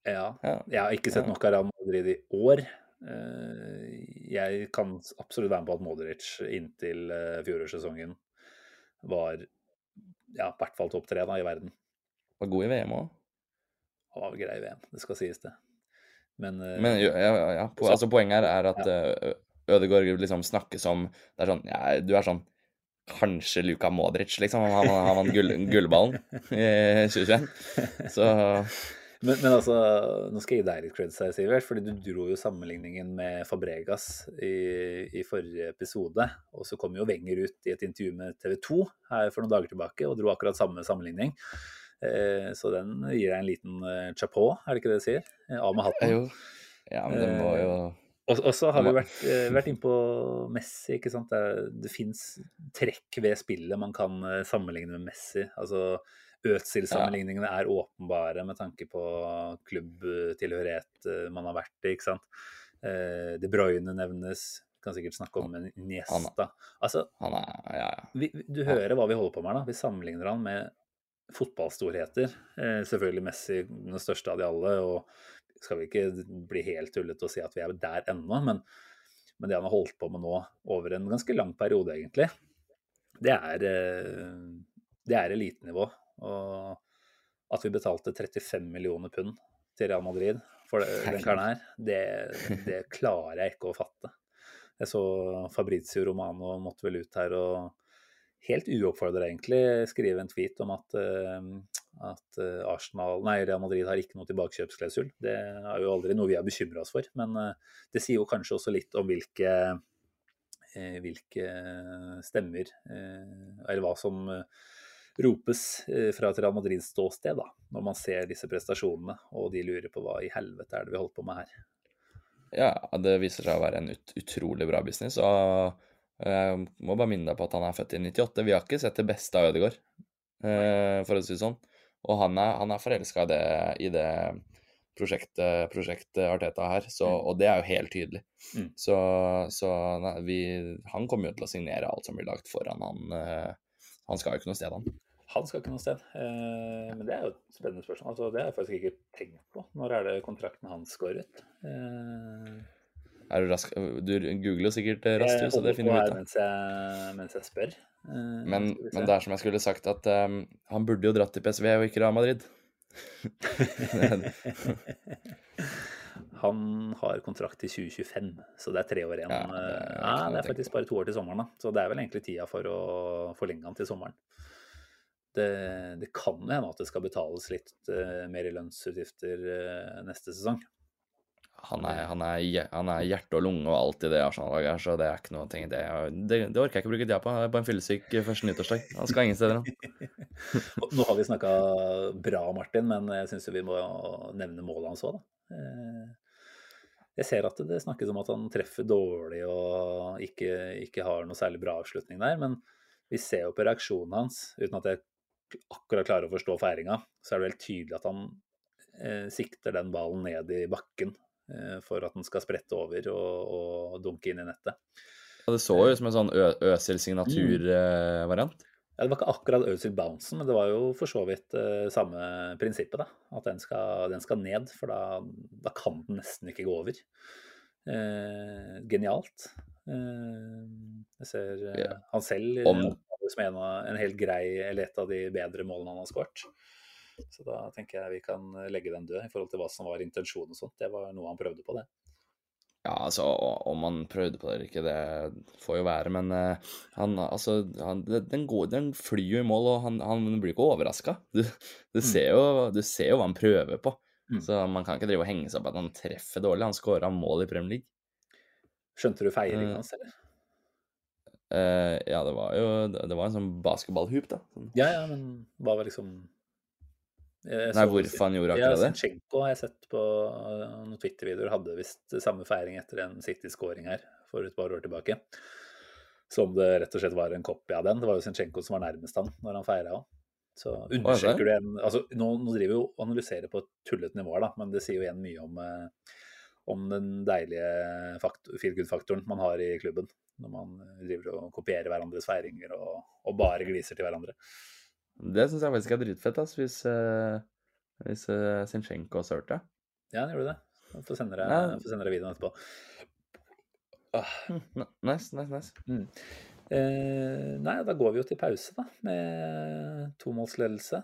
[SPEAKER 3] ja,
[SPEAKER 4] Ja.
[SPEAKER 3] jeg har ikke sett nok av Real Madrid i år. Eh, Jeg kan absolutt være med på at Modric inntil eh, fjorårssesongen var ja, i hvert fall topp tre da, i verden.
[SPEAKER 4] Var god i VM òg.
[SPEAKER 3] Han var grei VM, det skal sies det. Men, eh,
[SPEAKER 4] Men ja, ja, ja. Po
[SPEAKER 3] Så-
[SPEAKER 4] altså, poenget her er at ja. Ødegaard liksom snakkes om Det er sånn ja, Du er sånn Kanskje Luka Modric, liksom. Han, han, han vant gull, *laughs* gullballen i 2021. Så
[SPEAKER 3] Men, men altså, nå skal jeg gi deg litt creds her, Sivert. fordi du dro jo sammenligningen med Fabregas i, i forrige episode. Og så kom jo Wenger ut i et intervju med TV 2 her for noen dager tilbake og dro akkurat samme sammenligning. Eh, så den gir deg en liten eh, chapeau, er det ikke det du sier? Eh, Av med hatten.
[SPEAKER 4] jo Ja, men det må jo
[SPEAKER 3] Og, så har vi vært, vært inne på Messi. ikke sant? Det, det fins trekk ved spillet man kan sammenligne med Messi. Altså Øtzil-sammenligningene er åpenbare med tanke på klubbtilhørighet man har vært i. ikke sant? De Bruyne nevnes. Kan sikkert snakke om en Niesta. Altså,
[SPEAKER 4] Han er Ja, ja.
[SPEAKER 3] vi, vi- du hører hva vi holder på med. da. Vi sammenligner han med fotballstorheter. Eh, selvfølgelig Messi den største av de alle. og skal vi ikke bli helt tullete og si at vi er der ennå, men, men det han har holdt på med nå over en ganske lang periode, egentlig, det er, eh, det er elitenivå. Og at vi betalte 35 millioner pund til Real Madrid for det, den karen her, det, det klarer jeg ikke å fatte. Jeg så Fabrizio Romano måtte vel ut her og helt uoppfordra egentlig skrive en tweet om at, eh, at eh, Arsenal, nei, Real Madrid har ikke noe tilbakekjøpsklausul. Det er jo aldri noe vi har bekymra oss for, men eh, det sier jo kanskje også litt om hvilke, hvilke stemmer, eller hva som ropes fra et Real Madrids ståsted, da, når man ser disse prestasjonene, og de lurer på hva i helvete er det vi holder på med her.
[SPEAKER 4] Ja, det viser seg å være en ut, utrolig bra business. Og jeg må bare minne deg på at han er født i 98. Vi har ikke sett det beste av Ødegaard, eh, for å si det sånn. Og han er, han er forelska i det, i det prosjektet, prosjektet Arteta her, så,
[SPEAKER 3] Mm.
[SPEAKER 4] og det er jo helt tydelig.
[SPEAKER 3] Mm.
[SPEAKER 4] Så, så nei, vi, han kommer jo til å signere alt som blir lagt foran han. eh, Han skal jo ikke noe sted, han.
[SPEAKER 3] Han skal ikke noe sted. Eh, men det er jo et spennende spørsmål. Altså, det har jeg faktisk ikke tenkt på. Når er det kontrakten hans går ut? Eh,
[SPEAKER 4] Er du rask? Du googler sikkert eh, raskt, så det finner
[SPEAKER 3] du
[SPEAKER 4] ut av.
[SPEAKER 3] mens jeg, mens jeg spør. Eh,
[SPEAKER 4] Men, men det er som jeg skulle sagt, at um, han burde jo dratt til PSV og ikke Real Madrid. *laughs*
[SPEAKER 3] Han har kontrakt til 2025, så det er tre år igjen.
[SPEAKER 4] Ja, det er
[SPEAKER 3] ja, det er faktisk bare to år til sommeren, da. Så det er vel egentlig tida for å forlenge han til sommeren. Det, det kan hende at det skal betales litt uh, mer i lønnsutgifter uh, neste sesong.
[SPEAKER 4] Han er, han, er, han er hjerte og lunge og alt i det Arsenal-laget her, så det er ikke noe ting det, det, det orker jeg ikke å bruke tida på. Det er bare en fyllesyk første nyttårsdag. Han skal ingen steder, han. *laughs*
[SPEAKER 3] Nå har vi snakka bra om Martin, men jeg syns vi må nevne målet hans òg, da. Eh, Jeg ser at det snakkes om at han treffer dårlig og ikke, ikke har noe særlig bra avslutning der, men vi ser jo på reaksjonen hans, uten at jeg akkurat klarer å forstå feiringa, så er det helt tydelig at han eh, sikter den ballen ned i bakken for at den skal sprette over og, og dunke inn i nettet.
[SPEAKER 4] Ja, det så jo som en sånn Øsil-signaturvariant.
[SPEAKER 3] Ja, Det var ikke akkurat Øsil-bouncen, men det var jo for så vidt eh, samme prinsippet. da, At den skal, den skal ned, for da, da kan den nesten ikke gå over. Eh, genialt. Eh, jeg ser eh, han selv eh,
[SPEAKER 4] Om-
[SPEAKER 3] som en, av, en helt grei, eller et av de bedre målene han har skåret. Så da tenker jeg vi kan legge den død i forhold til hva som var intensjonen og sånt. Det var noe han prøvde på, det.
[SPEAKER 4] Ja, altså, om han prøvde på det eller ikke, det får jo være, men uh, han, altså, han, den, går, den flyr jo i mål, og han, han blir ikke overraska. Du, du, ser jo- du ser jo hva han prøver på,
[SPEAKER 3] Mm.
[SPEAKER 4] så man kan ikke drive og henge seg opp at han treffer dårlig. Han skåra mål i Premier League.
[SPEAKER 3] Skjønte du feiringa
[SPEAKER 4] Eh,
[SPEAKER 3] hans, eller?
[SPEAKER 4] Uh, ja, det var jo det var en sånn basketballhoop, da. Sånn.
[SPEAKER 3] Ja, ja, men hva var liksom jeg
[SPEAKER 4] Nei,
[SPEAKER 3] så-
[SPEAKER 4] hvorfor han gjorde akkurat det?
[SPEAKER 3] Zinchenko har jeg sett på uh, noen Twitter-videoer. Hadde visst samme feiring etter en City-scoring her for et par år tilbake. Som det rett og slett var en kopi av den. Det var jo Zinchenko som var nærmest han når han feira òg. Så undersøker du en altså, nå, nå driver jo og analyserer på et tullete nivå, da, men det sier jo igjen mye om, eh, om den deilige feel good-faktoren man har i klubben. Når man eh, driver og kopierer hverandres feiringer og, og bare gliser til hverandre.
[SPEAKER 4] Det syns jeg faktisk er dritfett, ass, hvis, uh, hvis uh, Sinchenko også hørte det.
[SPEAKER 3] Ja, han gjorde det. Jeg får sende deg, sende deg videoen etterpå.
[SPEAKER 4] Hm, Nice, Nice, nice, nice.
[SPEAKER 3] Eh, nei, da går vi jo til pause, da, med tomålsledelse.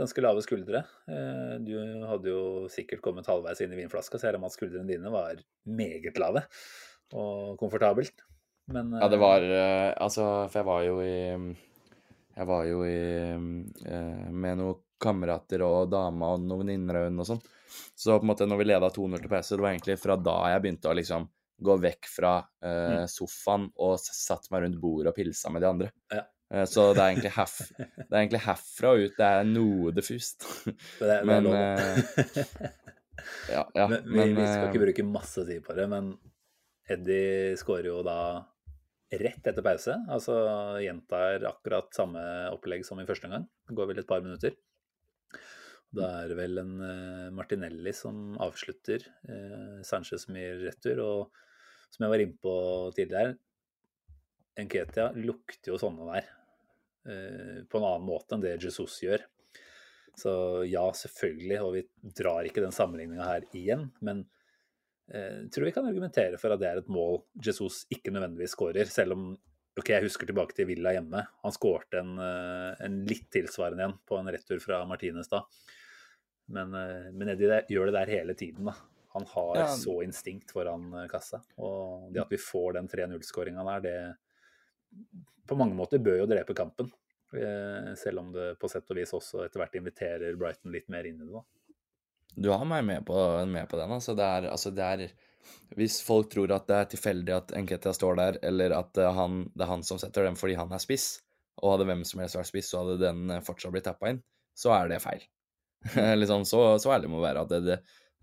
[SPEAKER 3] Ganske lave skuldre. Eh, du hadde jo sikkert kommet halvveis inn i vinflaska, så jeg regner med at skuldrene dine var meget lave og komfortabelt. Men
[SPEAKER 4] Ja, det
[SPEAKER 3] eh,
[SPEAKER 4] var eh, Altså, for jeg var jo i Jeg var jo i eh, med noen kamerater og dama og noen venninner og sånn. Så på en måte når vi leda 2-0 til PC, det var egentlig fra da jeg begynte å liksom gå vekk fra eh, sofaen og satt meg rundt bordet og pilsa med de andre.
[SPEAKER 3] Ja.
[SPEAKER 4] Eh, så det er herf, det er egentlig herfra og ut. Det er noe diffust. *laughs*
[SPEAKER 3] det er, det er
[SPEAKER 4] men,
[SPEAKER 3] lov.
[SPEAKER 4] eh, Ja, ja.
[SPEAKER 3] men, vi,
[SPEAKER 4] Men
[SPEAKER 3] vi skal ikke bruke masse tid på det, men Eddie skårer jo da rett etter pause. Altså gjentar akkurat samme opplegg som i første omgang. Det går vel et par minutter. Da er det vel en eh, Martinelli som avslutter. Uh, Sanchez som gir retur. Og som jeg var inne på tidligere, Enketia lukter jo sånne der. eh, på en annen måte enn det Jesus gjør. Så ja, selvfølgelig, og vi drar ikke den sammenligninga her igjen, men jeg tror vi kan argumentere for at det er et mål Jesus ikke nødvendigvis skårer, selv om ok, jeg husker tilbake til Villa hjemme. Han skårte en, eh, en litt tilsvarende en på en retur fra Martinez da. Men, eh, men Eddie det, gjør det der hele tiden. da. Han har
[SPEAKER 4] Ja.
[SPEAKER 3] så instinkt foran eh, kassa. Og det at vi får den 3-0-skåringa der, det på mange måter bør jo drepe kampen. Eh, Selv om det på sett og vis også etter hvert inviterer Brighton litt mer inn i det. da.
[SPEAKER 4] Du har meg med på, med på den. Altså det, er, altså det er Hvis folk tror at det er tilfeldig at Enketia står der, eller at han, det er han som setter den fordi han er spiss, og hadde hvem som helst vært spiss, så hadde den eh, fortsatt blitt tappa inn, så er det feil. *laughs* liksom, så, så ærlig må det være at det, det,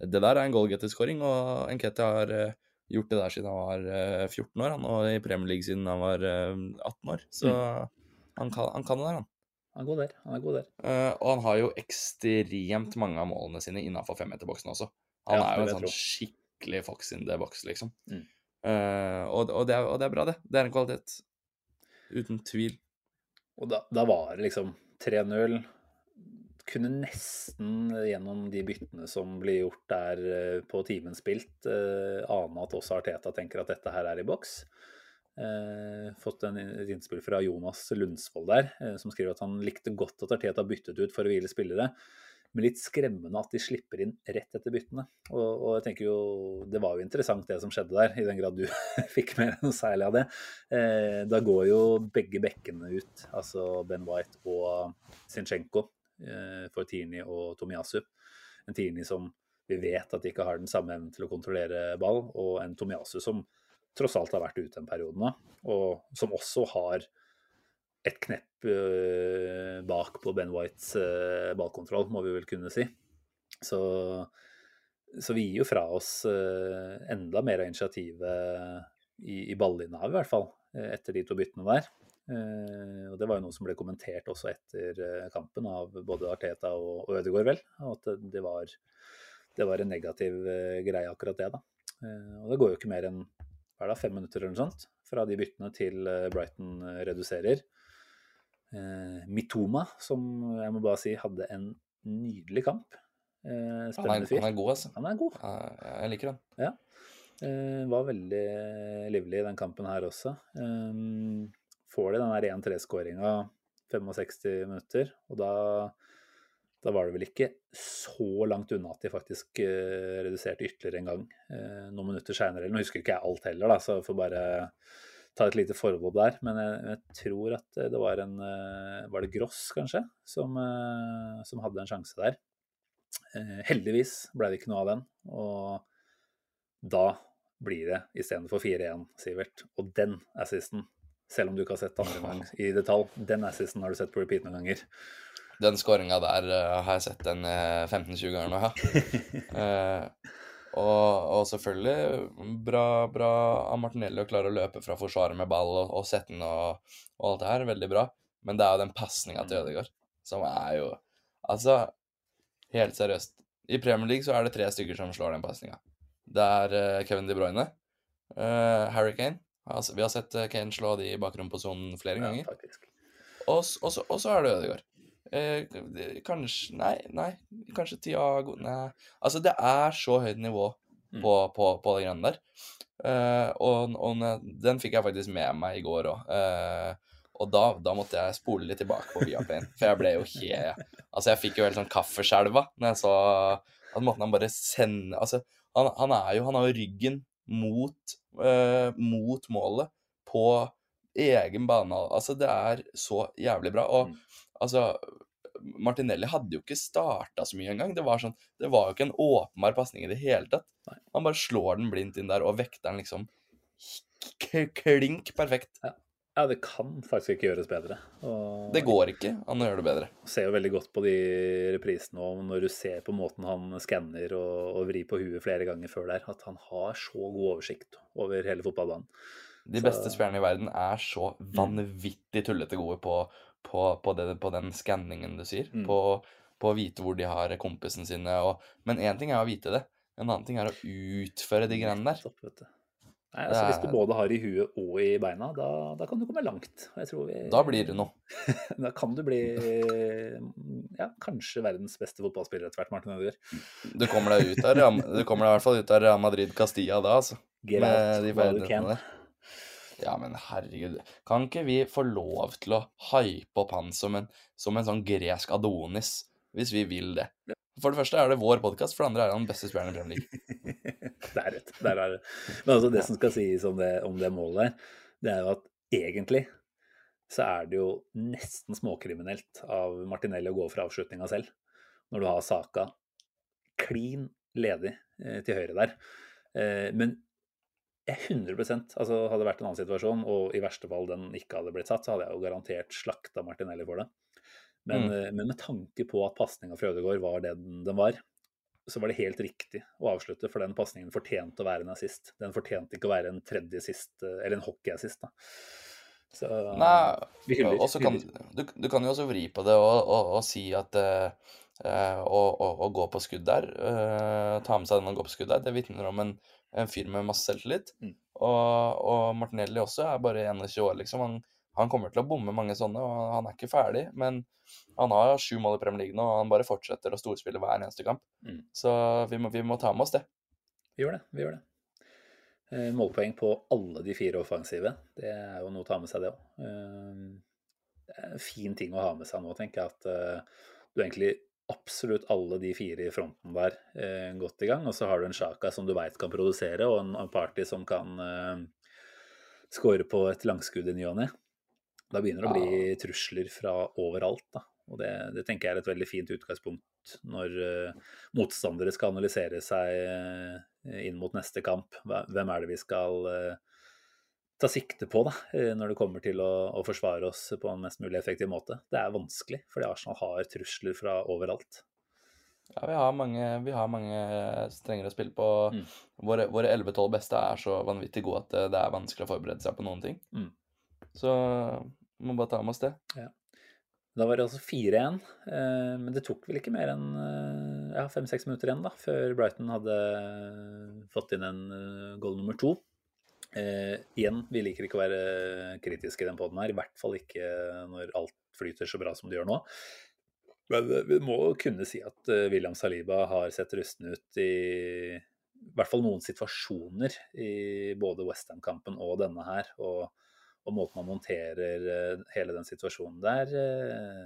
[SPEAKER 4] det der er en goalgetter-skåring, og Enketia har eh, gjort det der siden han var eh, 14 år, han, og i Premier League siden han var eh, 18 år. Så han, kan, han kan det der, han.
[SPEAKER 3] Han er god der. Han er god der.
[SPEAKER 4] Uh, og han har jo ekstremt mange av målene sine innafor femmeterboksen også. Han
[SPEAKER 3] Ja,
[SPEAKER 4] er jo en sånn skikkelig fox in the box, liksom.
[SPEAKER 3] Mm.
[SPEAKER 4] Uh, og, og, det er, og det er bra, det. Det er en kvalitet. Uten tvil.
[SPEAKER 3] Og da, da var det liksom 3-0. Kunne nesten gjennom de byttene som blir gjort der eh, på timen spilt, uh, ane at også Arteta tenker at dette her er i boks. Eh, fått en, et innspill fra Jonas Lundsvold der, eh, som skriver at han likte godt at Arteta byttet ut for å hvile spillere. Men litt skremmende at de slipper inn rett etter byttene. Og, og jeg tenker jo, Det var jo interessant det som skjedde der, i den grad du *laughs* fikk mer enn noe særlig av det. Eh, da går jo begge bekkene ut, altså Ben White og Zinchenko, eh, for Tini og Tomiyasu. En Tini som vi vet at de ikke har den samme evnen til å kontrollere ball, og en Tomiasu som tross alt har vært ute en periode nå, og som også har et knepp øh, bak på Ben Whites øh, ballkontroll, må vi vel kunne si. Så, så vi gir jo fra oss øh, enda mer av initiativet i, i ballinnehavet, i hvert fall, eh, etter de to byttene der. Eh, og Det var jo noe som ble kommentert også etter eh, kampen av både Arteta og, og Ødegaard, vel. At det, var, det var en negativ eh, greie, akkurat det. da. Eh, og det går jo ikke mer enn hva er det, fem minutter eller noe sånt fra de byttene til eh, Brighton eh, reduserer. Eh, Mitoma, som jeg må bare si hadde en nydelig kamp. Eh, spennende fyr.
[SPEAKER 4] han er god, altså.
[SPEAKER 3] Han er god.
[SPEAKER 4] Ja, Jeg liker han.
[SPEAKER 3] Eh, var veldig livlig i den kampen her også. Eh, får de den der 1-3-skåringa 65 minutter, og da, da var det vel ikke så langt unna at de faktisk uh, reduserte ytterligere en gang uh, noen minutter seinere. Nå husker ikke jeg alt heller, da, så jeg får bare ta et lite forbehold der. Men jeg, jeg tror at det var en uh, Var det Gross, kanskje, som, eh, som hadde en sjanse der. Eh, heldigvis ble det ikke noe av den. Og da blir det istedenfor 4-1, Sivert. Og den assisten, selv om du ikke har sett andre gang i detalj, den assisten har du sett på repeat noen ganger.
[SPEAKER 4] Den skåringa der uh, har jeg sett en uh, 15-20 ganger nå, ja. *laughs* Eh, og, og selvfølgelig bra, bra av Martinelli å klare å løpe fra forsvaret med ball og, og sette den og, og alt det her. Veldig bra. Men det er jo den pasninga til Ødegaard som er jo Altså, helt seriøst. I Premier League så er det tre stykker som slår den pasninga. Det er eh, Kevin De Bruyne, Harry Kane altså, Vi har sett Kane slå de i bakrommet på sonen flere ganger.
[SPEAKER 3] Ja.
[SPEAKER 4] Og, og, så, og så er det Ødegaard. Eh, kanskje Nei, nei. Kanskje Tiago Nei. Altså, det er så høyt nivå
[SPEAKER 3] Mm.
[SPEAKER 4] på, på, på de greiene der. Eh, og og den fikk jeg faktisk med meg i går òg. og da, da måtte jeg spole litt tilbake på Viaplayen. For jeg ble jo helt Altså, jeg fikk jo helt sånn kaffeskjelva når jeg så at måten han bare sender Altså, han, han er jo Han har jo ryggen mot, eh, mot målet på egen bane. Altså, det er så jævlig bra. Og
[SPEAKER 3] Mm.
[SPEAKER 4] Altså Martinelli hadde jo ikke starta så mye engang. Det var sånn, det var jo ikke en åpenbar pasning i det hele tatt. Han bare slår den blindt inn der, og vekter den liksom klink perfekt.
[SPEAKER 3] Ja, det kan faktisk ikke gjøres bedre. Og
[SPEAKER 4] Det går ikke an å gjøre det bedre.
[SPEAKER 3] ser jo veldig godt på de reprisene og når du ser på måten han skanner og, og vrir på huet flere ganger før der, at han har så god oversikt over hele fotballbanen.
[SPEAKER 4] De
[SPEAKER 3] Så-
[SPEAKER 4] beste spillerne i verden er så vanvittig tullete gode på, på, på, det, på den skanningen du sier.
[SPEAKER 3] Mm.
[SPEAKER 4] På, på å vite hvor de har kompisene sine. Og, men én ting er å vite det, en annen ting er å utføre de greiene der.
[SPEAKER 3] Stopp, vet du. Nei, altså, hvis du
[SPEAKER 4] er-
[SPEAKER 3] både har i huet og i beina, da, da kan du komme langt. Jeg tror vi,
[SPEAKER 4] Da blir det noe. *laughs*
[SPEAKER 3] Da kan du bli ja, kanskje verdens beste fotballspiller etter hvert, Martin Ødegaard.
[SPEAKER 4] Du kommer deg ut av du kommer deg i hvert fall ut av Real Madrid Castilla da, altså.
[SPEAKER 3] Get out you
[SPEAKER 4] ferdighetene
[SPEAKER 3] can.
[SPEAKER 4] der. Ja, men herregud. Kan ikke vi få lov til å hype opp han som en, som en sånn gresk Adonis, hvis vi vil det? For det første er det vår podkast, for det andre er han beste spilleren i Premier League. *laughs*
[SPEAKER 3] Det er rett. Der er det. Men altså, det som skal sies om det, om det målet der, det er jo at egentlig så er det jo nesten småkriminelt av Martinelli å gå for avslutninga selv. Når du har Saka klin ledig eh, til høyre der. Eh, men 100% altså Hadde det vært en annen situasjon, og i verste fall den ikke hadde blitt satt, så hadde jeg jo garantert slakta Martinelli for det. Men,
[SPEAKER 4] Mm.
[SPEAKER 3] eh, men med tanke på at pasninga fra Ødegaard var det den, den var, så var det helt riktig å avslutte, for den pasningen fortjente å være en assist. Den fortjente ikke å være en tredje sist, eh, eller en hockeyassist, da. Så
[SPEAKER 4] Nei,
[SPEAKER 3] vi hyller.
[SPEAKER 4] og så kan, du, du kan jo også vri på det og, og, og si at å, å, å gå på skudd der, uh, ta med seg den og gå på skudd der, det vitner om en, en fyr med masse selvtillit.
[SPEAKER 3] Mm.
[SPEAKER 4] Og, og Martinelli også er bare 21 år, liksom. Han, han kommer til å bomme mange sånne, og han er ikke ferdig. Men han har sju mål i Premier League nå, og han bare fortsetter å storspille hver eneste kamp.
[SPEAKER 3] Mm.
[SPEAKER 4] Så vi må, vi må ta med oss det.
[SPEAKER 3] Vi gjør det. vi gjør det. Eh, Målpoeng på alle de fire offensive. Det er jo noe å ta med seg, det òg. Det er en fin ting å ha med seg nå, tenker jeg. At eh, du egentlig absolutt alle de fire i fronten der eh, godt i gang. Og så har du en Sjaka som du veit kan produsere, og en, en Party som kan eh, skåre på et langskudd i ny og ne. Da begynner det å bli trusler fra overalt, da. og det, det, tenker jeg er et veldig fint utgangspunkt når eh, motstandere skal analysere seg uh, inn mot neste kamp. Hvem er det vi skal uh, ta sikte på da, når det kommer til å, å, forsvare oss på en mest mulig effektiv måte? Det er vanskelig, fordi Arsenal har trusler fra overalt.
[SPEAKER 4] Ja, vi har mange, vi har mange strenger å spille på. Mm. Våre, våre 11-12 beste er så vanvittig gode at det er vanskelig å forberede seg på noen ting. Mm. Så må bare ta med oss det. Ja.
[SPEAKER 3] Da var det altså 4-1, eh, men det tok vel ikke mer enn eh, ja, fem-seks minutter igjen da, før Brighton hadde fått inn en goal nummer to. Eh, igjen, vi liker ikke å være kritiske i den poden her, i hvert fall ikke når alt flyter så bra som det gjør nå. Men vi må kunne si at William Saliba har sett rusten ut i i hvert fall noen situasjoner i både Westham-kampen og denne her. og og måten man håndterer eh, hele den situasjonen der, eh,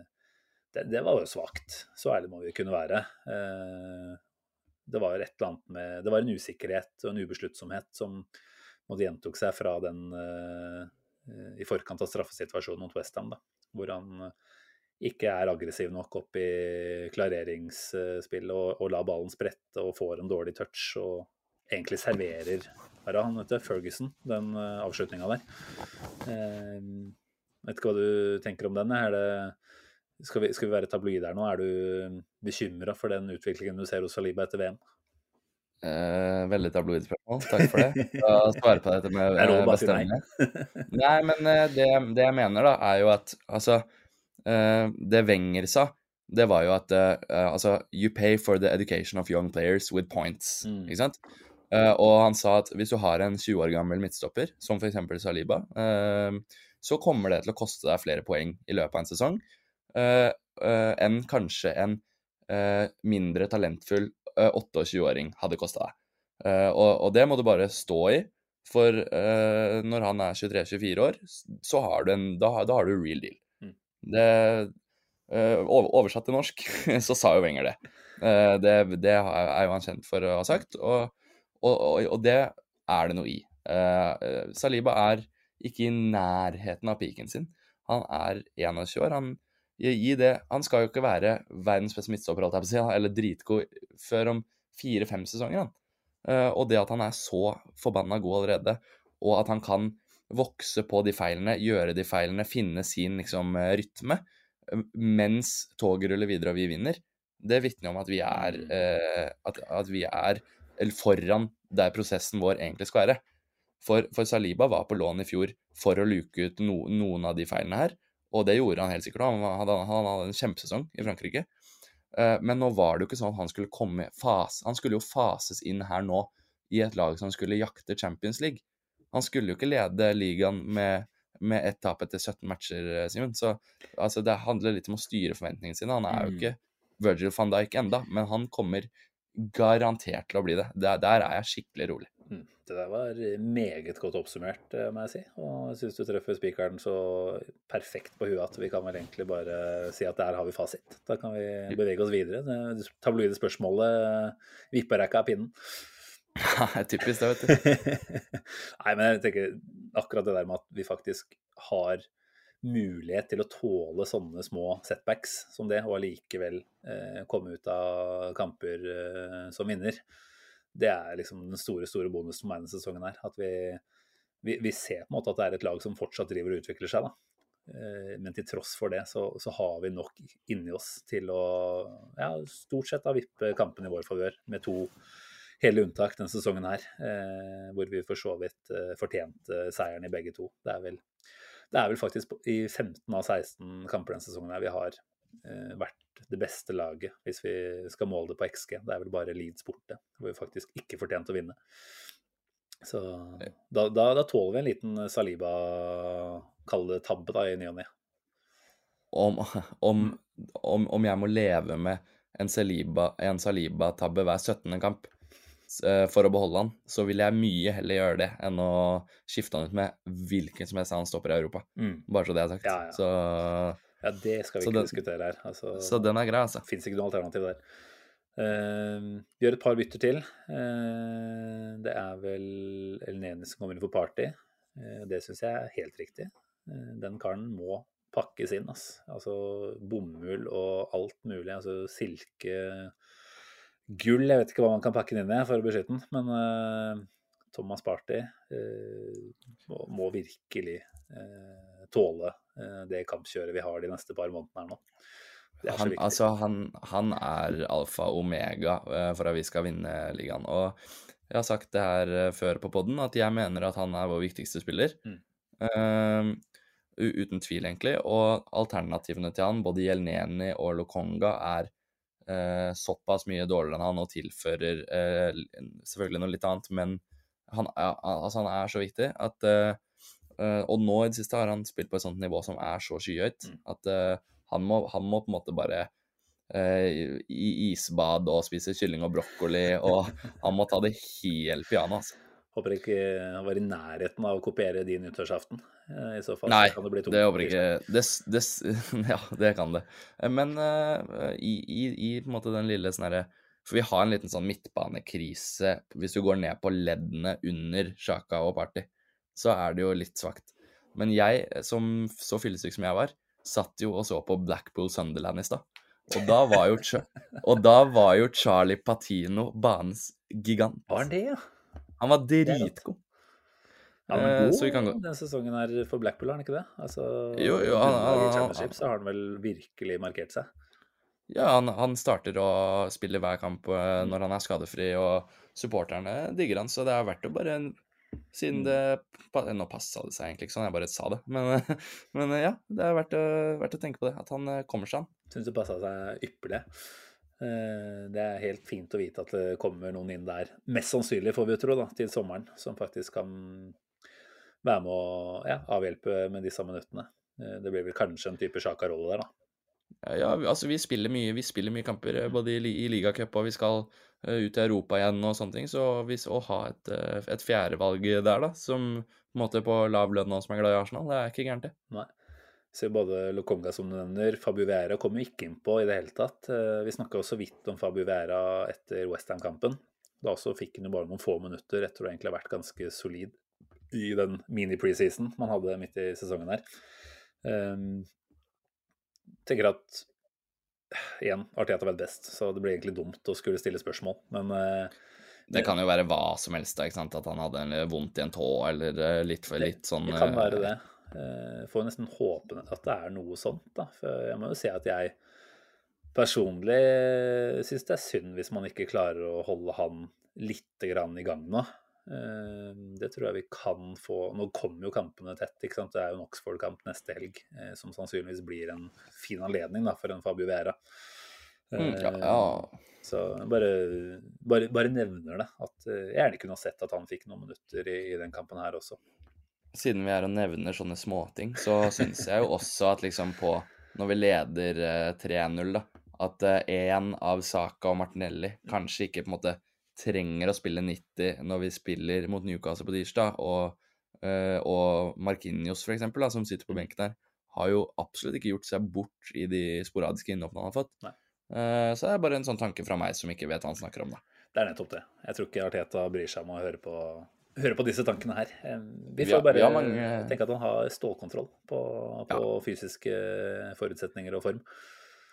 [SPEAKER 3] det, det var jo svakt. Så ærlig må vi kunne være. Eh, det var et eller annet med Det var en usikkerhet og en ubesluttsomhet som måtte gjentok seg fra den i forkant av straffesituasjonen mot Westham, hvor han ikke er aggressiv nok opp i klareringsspillet og, og lar ballen sprette og får en dårlig touch og egentlig serverer her han heter Ferguson, den uh, eh, avslutninga der. Uh, vet ikke hva du tenker om den? Det, skal, vi, skal, vi, være tabloide her nå? Er du bekymra for den utviklingen du ser hos Saliba etter VM?
[SPEAKER 4] Uh, veldig tabloid spørsmål, takk for det. Å svare på dette med *laughs* uh, bestemmelse. *laughs* Nei, men uh, det, det, jeg mener, da, er jo at altså Det Wenger sa, det var jo at altså You pay for the education of young players with points. Mm. Ikke sant? Og han sa at hvis du har en 20 år gammel midtstopper, som f.eks. Saliba, så kommer det til å koste deg flere poeng i løpet av en sesong enn kanskje en mindre talentfull 28-åring hadde kosta deg. Og, og, det må du bare stå i, for når han er 23-24 år, så har du en, da, da har du real deal. Mm. Det, oversatt til norsk *laughs* så sa jo Wenger det. det. Det er jo han kjent for å ha sagt. og og, og, det er det noe i. Saliba er ikke i nærheten av piken sin. Han er 21 år. Han, det, han skal jo ikke være verdens beste midtstopper, eller dritgod, før om fire-fem sesonger. Han. og det at han er så forbanna god allerede, og at han kan vokse på de feilene, gjøre de feilene, finne sin liksom, rytme, mens toget ruller videre og vi vinner, det vitner om at vi er, uh, at, at vi er foran der prosessen vår egentlig skal være. For, for, Saliba var på lån i fjor for å luke ut no, noen av de feilene her, og det gjorde han helt sikkert. Han, hadde, han hadde en kjempesesong i Frankrike. Uh, men nå var det jo ikke sånn at han skulle komme fas, Han skulle jo fases inn her nå i et lag som skulle jakte Champions League. Han skulle jo ikke lede ligaen med, med ett tap etter 17 matcher, eh, Simen. Så altså, det handler litt om å styre forventningene sine. Han er jo mm. ikke Virgil van Dijk enda, men han kommer garantert til å bli det. Der, der er jeg skikkelig rolig.
[SPEAKER 3] Det der var meget godt oppsummert, eh, må jeg si. Og jeg syns du treffer spikeren så perfekt på huet at vi kan vel egentlig bare si at der har vi fasit. Da kan vi bevege oss videre. Det tabloide spørsmålet vipper deg ikke av pinnen.
[SPEAKER 4] Nei, typisk det, vet du. *laughs*
[SPEAKER 3] Nei, men jeg tenker akkurat det der med at vi faktisk har mulighet til å tåle sånne små setbacks som det, og allikevel eh, komme ut av kamper eh, som vinner. Det er liksom den store store bonusen med denne sesongen her. At vi, vi, vi, ser på en måte at det er et lag som fortsatt driver og utvikler seg. da. Eh, men til tross for det, så, så, har vi nok inni oss til å ja, stort sett da vippe kampen i vår favør, med to hele unntak denne sesongen her. Eh, hvor vi for så vidt eh, fortjente seieren i begge to. Det er vel det er vel faktisk i 15 av 16 kamper denne sesongen her vi har eh, vært det beste laget, hvis vi skal måle det på XG. Det er vel bare Leeds borte, hvor vi faktisk ikke fortjente å vinne. Så da, da, da tåler vi en liten Saliba, kall det tabbe, da, i ny og ne.
[SPEAKER 4] Om, om, om, om, jeg må leve med en Saliba-tabbe Saliba hver 17. kamp, Eh, for å beholde han, så vil jeg mye heller gjøre det enn å skifte han ut med hvilken som helst annen stopper i Europa. Mm. Bare så det er sagt.
[SPEAKER 3] Ja, ja. Så, ja det skal vi ikke den, diskutere her. Altså,
[SPEAKER 4] så den er grei, altså.
[SPEAKER 3] Fins ikke noe alternativ der. Uh, vi gjør et par bytter til. Uh, det er vel Elneni som kommer inn for Party. Uh, det syns jeg er helt riktig. den karen må pakkes inn. ass. Altså bomull og alt mulig. Altså silke Gull, jeg vet ikke hva man kan pakke den inn i for å beskytte den, men Thomas Party eh, må, virkelig eh, tåle det kampkjøret vi har de neste par månedene her nå.
[SPEAKER 4] Han, altså, han, han er alfa og omega eh, for at vi skal vinne ligaen. Og jeg har sagt det her eh, før på podden, at jeg mener at han er vår viktigste spiller.
[SPEAKER 3] Mm.
[SPEAKER 4] Uh, uten tvil, egentlig. Og alternativene til han, både Jelneni og Lokonga, er uh, såpass mye dårligere enn han og tilfører uh, selvfølgelig noe litt annet, men han altså, han er så viktig at eh, Og nå i det siste har han spilt på et sånt nivå som er så skyhøyt
[SPEAKER 3] Mm.
[SPEAKER 4] at uh, han, må, han må på en måte bare uh, i isbad og spise kylling og brokkoli, og *laughs* han må ta det helt piano, altså.
[SPEAKER 3] Håper ikke han var i nærheten av å kopiere din nyttårsaften. I så fall
[SPEAKER 4] Nei,
[SPEAKER 3] kan det bli tungt.
[SPEAKER 4] det håper ikke det, det, *laughs* Ja, det kan det. Men i, i, i på en måte den lille sånn herre For vi har en liten sånn midtbanekrise hvis du går ned på leddene under Sjaka og Party. Så er det jo litt svakt. Men jeg, som så fyllesyk som jeg var, satt jo og så på Blackpool Sunderland i stad. Og da var jo, *laughs* da var jo Charlie Patino banens gigant.
[SPEAKER 3] Var han det, ja?
[SPEAKER 4] Han var dritgod.
[SPEAKER 3] Ja, men
[SPEAKER 4] Eh,
[SPEAKER 3] god
[SPEAKER 4] gå-
[SPEAKER 3] den sesongen her for Blackpool, er han ikke det? Altså,
[SPEAKER 4] Jo, jo, han-
[SPEAKER 3] i
[SPEAKER 4] han- han-
[SPEAKER 3] Championship så har han vel virkelig markert seg.
[SPEAKER 4] Ja, han, han starter å spille hver kamp eh, når han er skadefri, og supporterne digger han, så det er verdt å bare Siden det Nå passa det seg egentlig ikke sånn, jeg bare sa det. Men, *laughs* men ja, det er verdt verdt å tenke på det. At han eh, kommer seg an.
[SPEAKER 3] Syns det passa seg ypperlig. Eh, Det er helt fint å vite at det kommer noen inn der, mest sannsynlig får vi tro, da, til sommeren, som faktisk kan være med å ja, avhjelpe med disse minuttene. Eh, Det blir vel kanskje en type Sjaka-rolle der, da.
[SPEAKER 4] Ja, ja, altså vi spiller mye, vi spiller mye kamper, eh, både i, i ligacup og vi skal eh, ut i Europa igjen og sånne ting. Så hvis å ha et, eh, et fjerdevalg der, da, som på en måte på lav lønn og som er glad i Arsenal, det er ikke gærent, det.
[SPEAKER 3] Nei. Så både Lokonga som du nevner, Fabio Vera kommer jo ikke innpå i det hele tatt. Eh, Vi snakka jo så vidt om Fabio Vera etter Westham-kampen. Da også fikk han jo bare noen få minutter etter å egentlig ha vært ganske solid i den mini-preseason man hadde midt i sesongen her. Um, tenker at igjen, Arteta vet best, så det blir egentlig dumt å skulle stille spørsmål. Men uh,
[SPEAKER 4] Det kan jo være hva som helst, da? At han hadde en- vondt i en tå, eller eh, litt for litt sånn
[SPEAKER 3] Det kan
[SPEAKER 4] eh,
[SPEAKER 3] være det. Jeg Får nesten håpe at det er noe sånt, da. For jeg må jo si at jeg personlig syns det er synd hvis man ikke klarer å holde han lite grann i gang nå. Eh, Det tror jeg vi kan få Nå kommer jo kampene tett. ikke sant? Det er jo en Oxford-kamp neste helg, eh, som sannsynligvis blir en fin anledning da, for en Fabio Vera.
[SPEAKER 4] mm, ja,
[SPEAKER 3] Eh,
[SPEAKER 4] ja.
[SPEAKER 3] Så jeg bare, bare, bare nevner det. At eh, jeg gjerne kunne ha sett at han fikk noen minutter i, i den kampen her også.
[SPEAKER 4] Siden vi er og nevner sånne småting, så syns jeg jo også at liksom på Når vi leder eh, 3-0, da, at én av Saka og Martinelli kanskje ikke på en måte trenger å spille 90 når vi spiller mot Newcastle på tirsdag, og, uh, og Markinios, for eksempel, da, som sitter på benken her, har jo absolutt ikke gjort seg bort i de sporadiske innhoppene han har fått. Eh, så det er bare en sånn tanke fra meg som ikke vet hva han snakker om, da.
[SPEAKER 3] Det er nettopp det. Jeg tror ikke Arteta bryr seg om å høre på, høre på disse tankene her. Eh, Vi får bare
[SPEAKER 4] ja, mange-
[SPEAKER 3] tenke at han har stålkontroll på, på fysiske forutsetninger og form.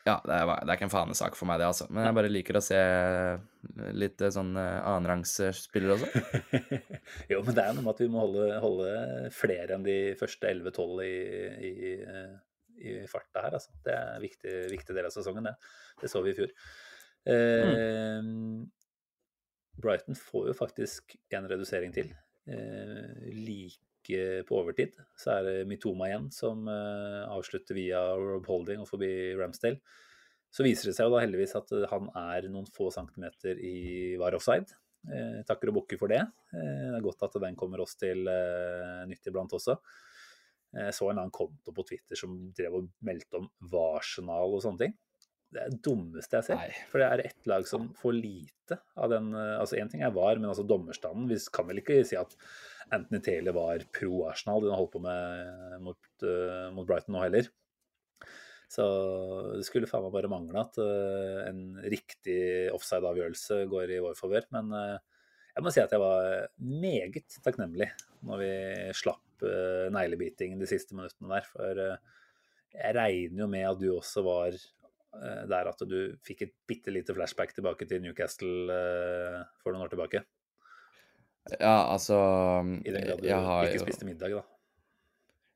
[SPEAKER 4] Ja, det er, det er ikke en fanesak for meg, det, altså. Men jeg bare liker å se litt eh, sånn eh, annenrangsspillere også. *laughs*
[SPEAKER 3] jo, men det er noe med at vi må holde, holde flere enn de første 11-12 i, i, i farta her. Altså. Det er en viktig, viktig del av sesongen, det. Det så vi i fjor. Eh, Brighton får jo faktisk en redusering til. Eh, like på overtid så er det Mitoma igjen som eh, avslutter via Rob Holding og forbi Ramsdale. Så viser det seg jo da heldigvis at eh, han er noen få centimeter i var offside. Eh, takker og bukker for det. Eh, det er godt at den kommer oss til nytt iblant også. Jeg så en annen konto på Twitter som drev og meldte om Varsenal og sånne ting. Det er det dummeste jeg ser.
[SPEAKER 4] Nei.
[SPEAKER 3] For det er ett lag som får lite av den eh, Altså én ting er VAR, men altså dommerstanden Vi kan vel ikke si at Anthony Taylor var pro Arsenal, den har holdt på med mot, uh, mot Brighton nå heller. Så det skulle faen meg bare mangle at uh, en riktig offside-avgjørelse går i vår favør. Men uh, jeg må si at jeg var meget takknemlig når vi slapp uh, neglebiting de siste minuttene der. For jeg regner jo med at du også var der at du fikk et bitte lite flashback tilbake til Newcastle eh, for noen år tilbake.
[SPEAKER 4] Ja, altså
[SPEAKER 3] I den grad du
[SPEAKER 4] jeg har
[SPEAKER 3] ikke
[SPEAKER 4] jo-
[SPEAKER 3] spiste middag, da.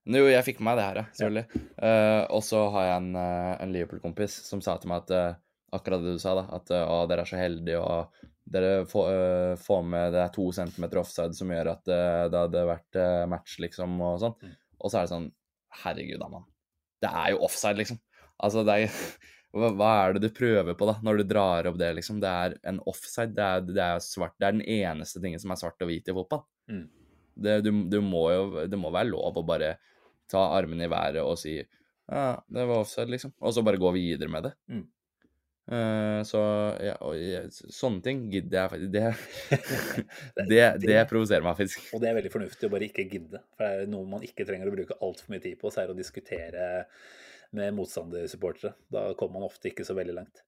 [SPEAKER 4] Jo, jeg fikk med meg det her, ja. Selvfølgelig. Eh, og så har jeg en, eh, en Liverpool-kompis som sa til meg at uh, akkurat det du sa, da. At eh, å, dere er så heldige, og dere får, uh, får med det er to centimeter offside som gjør at eh, det hadde vært eh, match, liksom, og sånn.
[SPEAKER 3] Mm.
[SPEAKER 4] Og så er det sånn Herregud, da, mann. Det er jo offside, liksom. Altså, det er *laughs* hva, hva er det du prøver på, da, når du drar opp det, liksom? Det er en offside. Det er, det er svart. Det er den eneste tingen som er svart og hvit i fotball.
[SPEAKER 3] Mm.
[SPEAKER 4] Det, du, du må jo, det må være lov å bare ta armene i været og si ja, det var offside, liksom. Og så bare gå videre med det.
[SPEAKER 3] Mm.
[SPEAKER 4] Uh, så ja, og ja, sånne ting gidder jeg faktisk Det, *laughs* det, det provoserer meg faktisk.
[SPEAKER 3] Og det er veldig fornuftig å bare ikke gidde. For det er noe man ikke trenger å bruke altfor mye tid på, så er det å diskutere med motstandersupportere. Da kommer man ofte ikke så veldig langt.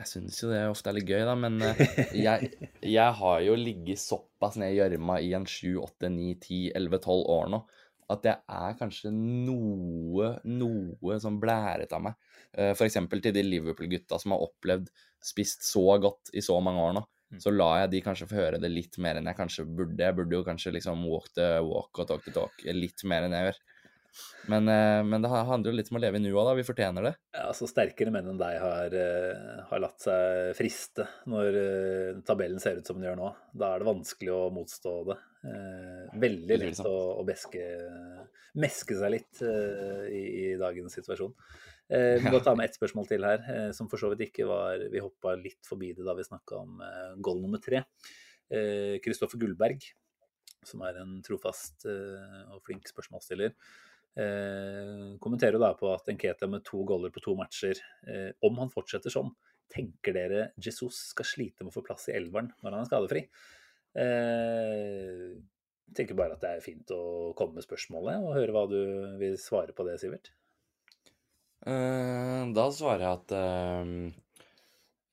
[SPEAKER 4] Jeg syns jo det ofte er litt gøy, da, men eh, jeg, jeg har jo ligget såpass ned i gjørma i en 7, 8, 9, 10, 11, 12 år nå at jeg er kanskje noe, noe sånn blæret av meg. F.eks. For eksempel til de Liverpool-gutta som har opplevd spist så godt i så mange år nå.
[SPEAKER 3] Mm.
[SPEAKER 4] Så la jeg de kanskje få høre det litt mer enn jeg kanskje burde. Jeg burde jo kanskje liksom walk the walk og talk the talk litt mer enn jeg gjør. Men, eh, men det handler jo litt om å leve i nuet, da. Vi fortjener det.
[SPEAKER 3] Ja, altså Sterkere menn enn deg har, eh, har latt seg friste når eh, tabellen ser ut som den gjør nå. Da er det vanskelig å motstå det. Veldig lett å, å beske, meske seg litt i, i dagens situasjon. Vi må ta med ett spørsmål til her, som for så vidt ikke var Vi hoppa litt forbi det da vi snakka om goal nummer tre. Kristoffer Gullberg, som er en trofast og flink spørsmålsstiller, eh, kommenterer da på at Enketia med to goller på to matcher, eh, om han fortsetter sånn, tenker dere Jesus skal slite med å få plass i elveren når han er skadefri? Eh, tenker bare at det er fint å komme med spørsmålet og høre hva du vil svare på det, Sivert.
[SPEAKER 4] Eh, da svarer jeg at uh,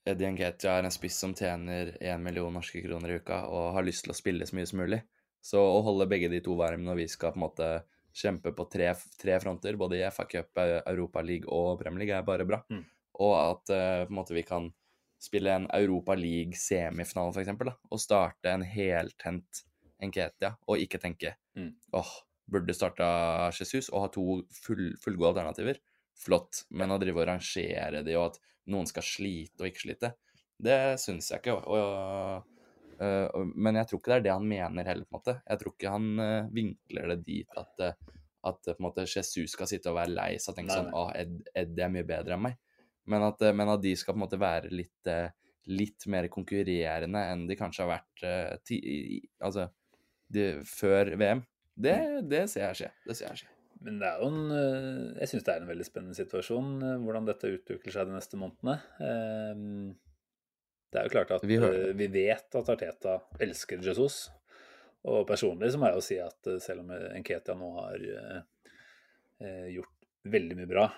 [SPEAKER 4] Eddie Nketia er en spiss som tjener 1 million norske kroner i uka og har lyst til å spille så mye som mulig. Så å holde begge de to varme når vi skal på en måte kjempe på tre, tre fronter, både i FA Cup, Europa League og Premier League, er bare bra.
[SPEAKER 3] Mm.
[SPEAKER 4] Og at uh, på en måte vi kan spille en Europa eksempel, da, og starte en heltent Enketia, og ikke tenke
[SPEAKER 3] Mm.
[SPEAKER 4] åh, burde starta Jesus og ha to full, fullgode alternativer. Flott, men å drive og rangere de, og at noen skal slite og ikke slite, det syns jeg ikke. Og, og- men jeg tror ikke det er det han mener heller, på en måte. Jeg tror ikke han øh, vinkler det dit at, øh, at måte Jesus skal sitte og være lei seg og tenke sånn Å, Ed, Ed er mye bedre enn meg. Men at, men at de skal på en måte være litt, litt mer konkurrerende enn de kanskje har vært ti, altså, de, før VM. Det, det ser jeg skje. Det ser jeg skje.
[SPEAKER 3] Men det er jo en eh, Jeg syns det er en veldig spennende situasjon, eh, hvordan dette utvikler seg de neste månedene. Eh, Det er jo klart at
[SPEAKER 4] Vi
[SPEAKER 3] eh, vi vet at Arteta elsker Jesus. Og personlig så må jeg jo si at eh, selv om Enketia nå har eh, eh, gjort veldig mye bra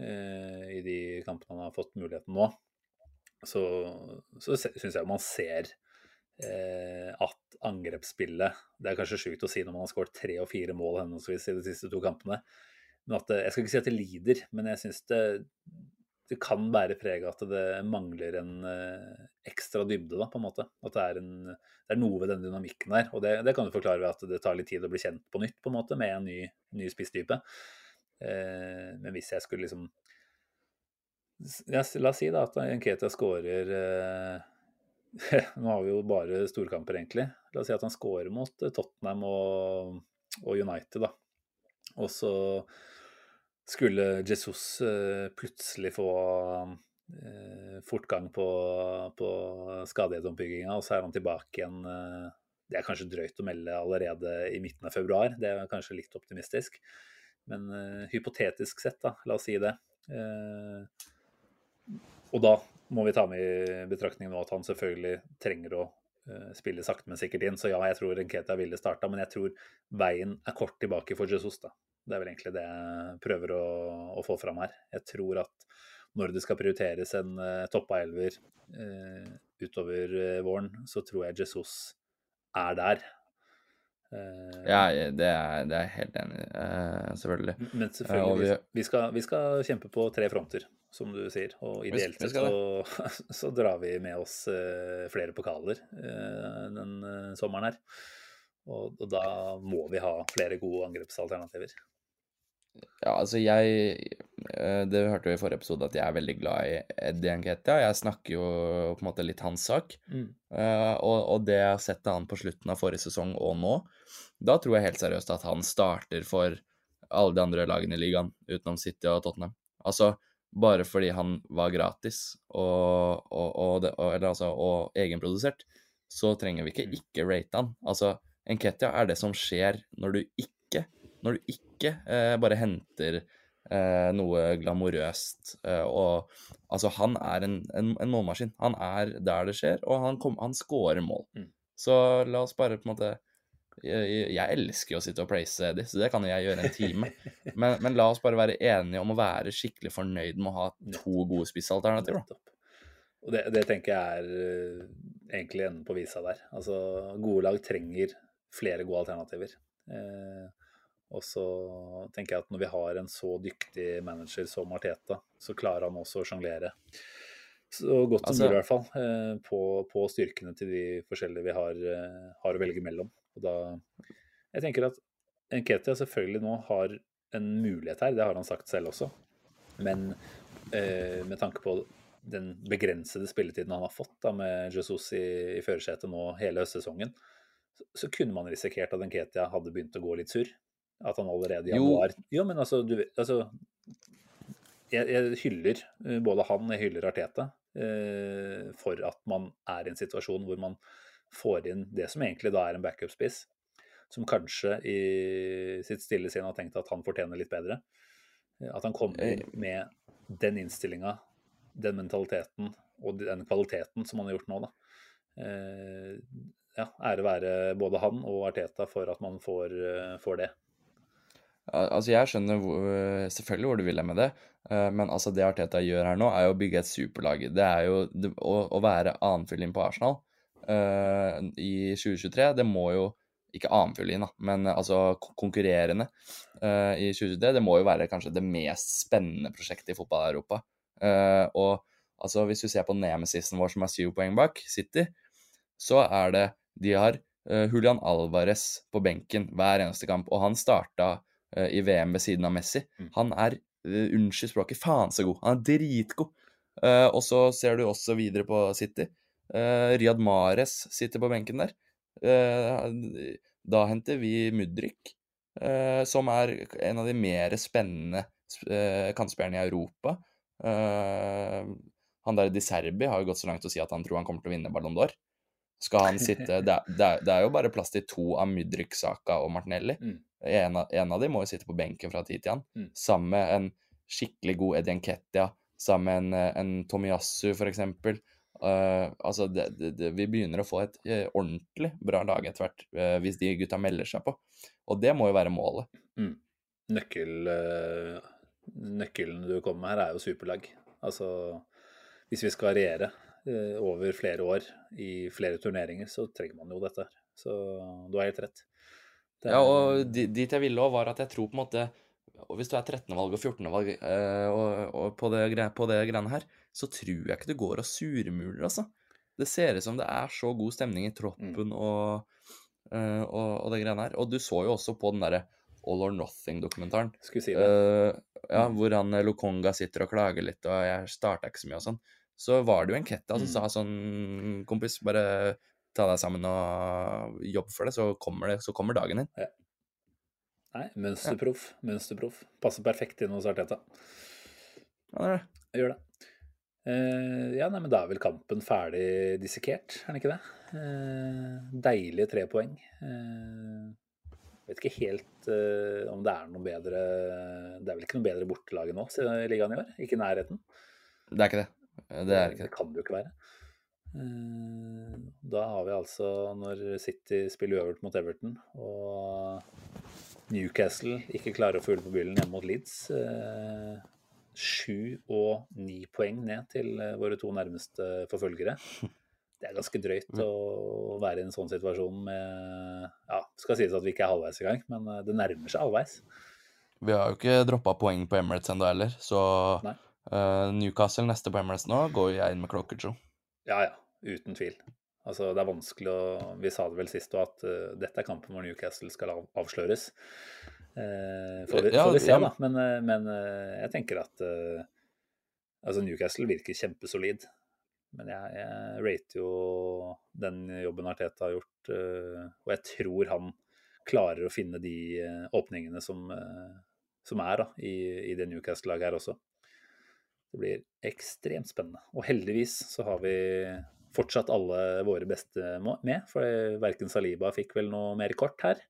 [SPEAKER 3] eh, i de kampene han har fått muligheten nå, så, så syns jeg man ser eh, at angrepsspillet Det er kanskje sjukt å si når man har skåret tre og fire mål henholdsvis i de siste to kampene. Men at Jeg skal ikke si at det lider, men jeg syns det, det kan bære preg av at det mangler en eh, ekstra dybde, da, på en måte. At det er, en, det er noe ved den dynamikken der. Og det, det kan du forklare ved at det tar litt tid å bli kjent på nytt, på en måte, med en ny, ny spisstype. Eh, men hvis jeg skulle liksom ja, La oss si da at Nketia skårer eh, *laughs* Nå har vi jo bare storkamper, egentlig. La oss si at han scorer mot Tottenham og, og United, da. Og så skulle Jesus eh, plutselig få eh, fortgang på, på skadegjennombygginga, og så er han tilbake igjen eh, Det er kanskje drøyt å melde allerede i midten av februar, det er kanskje litt optimistisk. Men hypotetisk sett, da, la oss si det. Og da må vi ta med i betraktning nå at han selvfølgelig trenger å spille sakte, men sikkert inn. Så ja, jeg tror Nketia ville starta, men jeg tror veien er kort tilbake for Jesus. da. Det er vel egentlig det jeg prøver å, å få fram her. Jeg tror at når det skal prioriteres en uh, toppa elver uh, utover uh, våren, så tror jeg Jesus er der. Uh,
[SPEAKER 4] Ja, det er, det er jeg helt enig i, uh, selvfølgelig.
[SPEAKER 3] Men selvfølgelig, vi,
[SPEAKER 4] vi-
[SPEAKER 3] vi, skal, vi skal kjempe på tre fronter, som du sier. Og ideelt sett så, *laughs* så drar vi med oss flere pokaler den sommeren her. Og, og da må vi ha flere gode angrepsalternativer.
[SPEAKER 4] Ja, altså jeg eh, Det hørte vi i forrige episode at jeg er veldig glad i Eddie Nketia. Jeg snakker jo på en måte litt hans sak. Eh, og, og det jeg har sett av han på slutten av forrige sesong og nå, da tror jeg helt seriøst at han starter for alle de andre lagene i ligaen, utenom City og Tottenham. Altså, bare fordi han var gratis og, og, og, det, og, eller, altså, og egenprodusert, så trenger vi ikke ikke rate han. Altså, Nketia er det som skjer når du ikke, når du ikke eh, bare henter eh, noe glamorøst. Eh, og altså, han er en, en, en målmaskin. Han er der det skjer, og han, kom, han scorer mål.
[SPEAKER 3] Mm.
[SPEAKER 4] Så la oss bare på en måte jeg, jeg elsker jo å sitte og praise Eddie, så det kan jo jeg gjøre en time. *laughs* Men, men la oss bare være enige om å være skikkelig fornøyd med å ha to gode spissalternativer.
[SPEAKER 3] Og det, det tenker jeg er eh, egentlig enden på visa der. Altså, gode lag trenger flere gode alternativer. Eh, og så tenker jeg at når vi har en så dyktig manager som Arteta, så klarer han også å sjonglere så godt som
[SPEAKER 4] Altså-
[SPEAKER 3] mulig, i hvert fall, eh, på, på styrkene til de forskjellige vi har, eh, har å velge mellom. Og da, jeg tenker at Nketia selvfølgelig nå har en mulighet her, det har han sagt selv også. Men eh, med tanke på den begrensede spilletiden han har fått da, med Jesus i, i førersetet nå hele høstsesongen, så, så kunne man risikert at Nketia hadde begynt å gå litt surr. At han allerede i januar Jo, men altså, du altså, jeg, jeg hyller eh, både han og jeg hyller Arteta eh, for at man er i en situasjon hvor man får inn det som egentlig da er en backup-spiss, som kanskje i sitt stille sinn har tenkt at han fortjener litt bedre. Eh, At han kommer
[SPEAKER 4] Eh.
[SPEAKER 3] med den innstillinga, den mentaliteten og den kvaliteten som han har gjort nå, da. Eh, ja, ære være både han og Arteta for at man får, får det.
[SPEAKER 4] Al- Altså, jeg skjønner hvor, selvfølgelig hvor du vil med det, eh, men altså det Arteta gjør her nå, er jo å bygge et superlag. Det er jo det, å, å være annenfyllin på Arsenal uh, i 2023. Det må jo ikke annenfyllin, da, men eh, altså konkurrerende uh, i 2023. Det må jo være kanskje det mest spennende prosjektet i fotball-Europa. Uh, og altså, hvis du ser på nemesisen vår som er syv poeng bak, City, så er det De har eh, Julian Alvarez på benken hver eneste kamp, og han starta eh, i VM ved siden av Messi.
[SPEAKER 3] Mm.
[SPEAKER 4] Han er, uh, unnskyld språket, faen så god. Han er dritgod. Eh, og så ser du også videre på City. Riyad Mahrez sitter på benken der. Eh, da henter vi Mudrik, eh, som er en av de mer spennende kantspillerne i Europa. Eh, han der Di Serbi har jo gått så langt å si at han tror han kommer til å vinne Ballon d'Or. Skal han sitte *laughs* det, er- det er jo bare plass til to av Mudrik, Saka og Martinelli.
[SPEAKER 3] Mm.
[SPEAKER 4] En, av, en av de må jo sitte på benken fra tid til annen.
[SPEAKER 3] Mm.
[SPEAKER 4] Sammen med en skikkelig god Eddie Nketia, sammen med en, eh, en Tomiyasu for eksempel. Eh, altså, det, det, vi begynner å få et uh, ordentlig bra lag etter hvert, uh, hvis de gutta melder seg på. Og det må jo være målet.
[SPEAKER 3] Nøkkel, eh, nøkkelen du kommer med her, er jo superlag. Altså, hvis vi skal regjere over flere år i flere turneringer, så trenger man jo dette. Så du har helt rett. Er-
[SPEAKER 4] Ja, og dit jeg ville òg, var at jeg tror på en måte og Hvis du er 13. valg og 14. valg eh, og, og på, det, på det greiene her, så tror jeg ikke det går av surmuler, altså. Det ser ut som det er så god stemning i troppen og, eh, og, og det greiene her. Og du så jo også på den derre All or Nothing-dokumentaren.
[SPEAKER 3] Skulle si det.
[SPEAKER 4] Eh, ja, hvor han Lokonga Lukonga sitter og klager litt, og jeg starta ikke så mye og sånn. Så var det jo en Ketta som
[SPEAKER 3] Mm.
[SPEAKER 4] sa sånn Kompis, bare ta deg sammen og jobb for det, så kommer, det, så kommer dagen din.
[SPEAKER 3] Nei, mønsterproff. Mønsterproff. Passer perfekt inn hos Arteta.
[SPEAKER 4] Ja, det er det.
[SPEAKER 3] Gjør det. Uh, ja, nei, men da er vel kampen ferdig dissekert, er den ikke det? Uh, deilige tre poeng. Uh, vet ikke helt om det er noe bedre Det er vel ikke noe bedre bortelag nå i ligaen i år? Ikke i nærheten.
[SPEAKER 4] Det er ikke det. Det er ikke
[SPEAKER 3] Det
[SPEAKER 4] det.
[SPEAKER 3] kan det jo ikke være. Eh, Da har vi altså, når City spiller uavgjort mot Everton, og Newcastle ikke klarer å hull på byllen hjemme mot Leeds eh, Sju og ni poeng ned til eh, våre to nærmeste forfølgere. det er ganske drøyt
[SPEAKER 4] Mm.
[SPEAKER 3] å være i en sånn situasjon med Ja, skal sies at vi ikke er halvveis i gang, men det nærmer seg halvveis.
[SPEAKER 4] Vi har jo ikke droppa poeng på Emirates ennå heller, så eh, Newcastle neste på Emirates nå går jeg inn med Clocker
[SPEAKER 3] Ja, ja. Uten tvil. Altså, det er vanskelig å Vi sa det vel sist òg, at uh, dette er kampen hvor Newcastle skal av, avsløres. Uh, får, vi,
[SPEAKER 4] Ja,
[SPEAKER 3] får vi se,
[SPEAKER 4] ja,
[SPEAKER 3] da. Men, uh, men jeg tenker at Altså, Newcastle virker kjempesolid. Men jeg, jeg rater jo den jobben Arteta har gjort, og jeg tror han klarer å finne de åpningene som, som er da, i, i det Newcastle-laget her også. Det blir ekstremt spennende. Og heldigvis så har vi fortsatt alle våre beste med, for verken Saliba fikk vel noe mer kort her.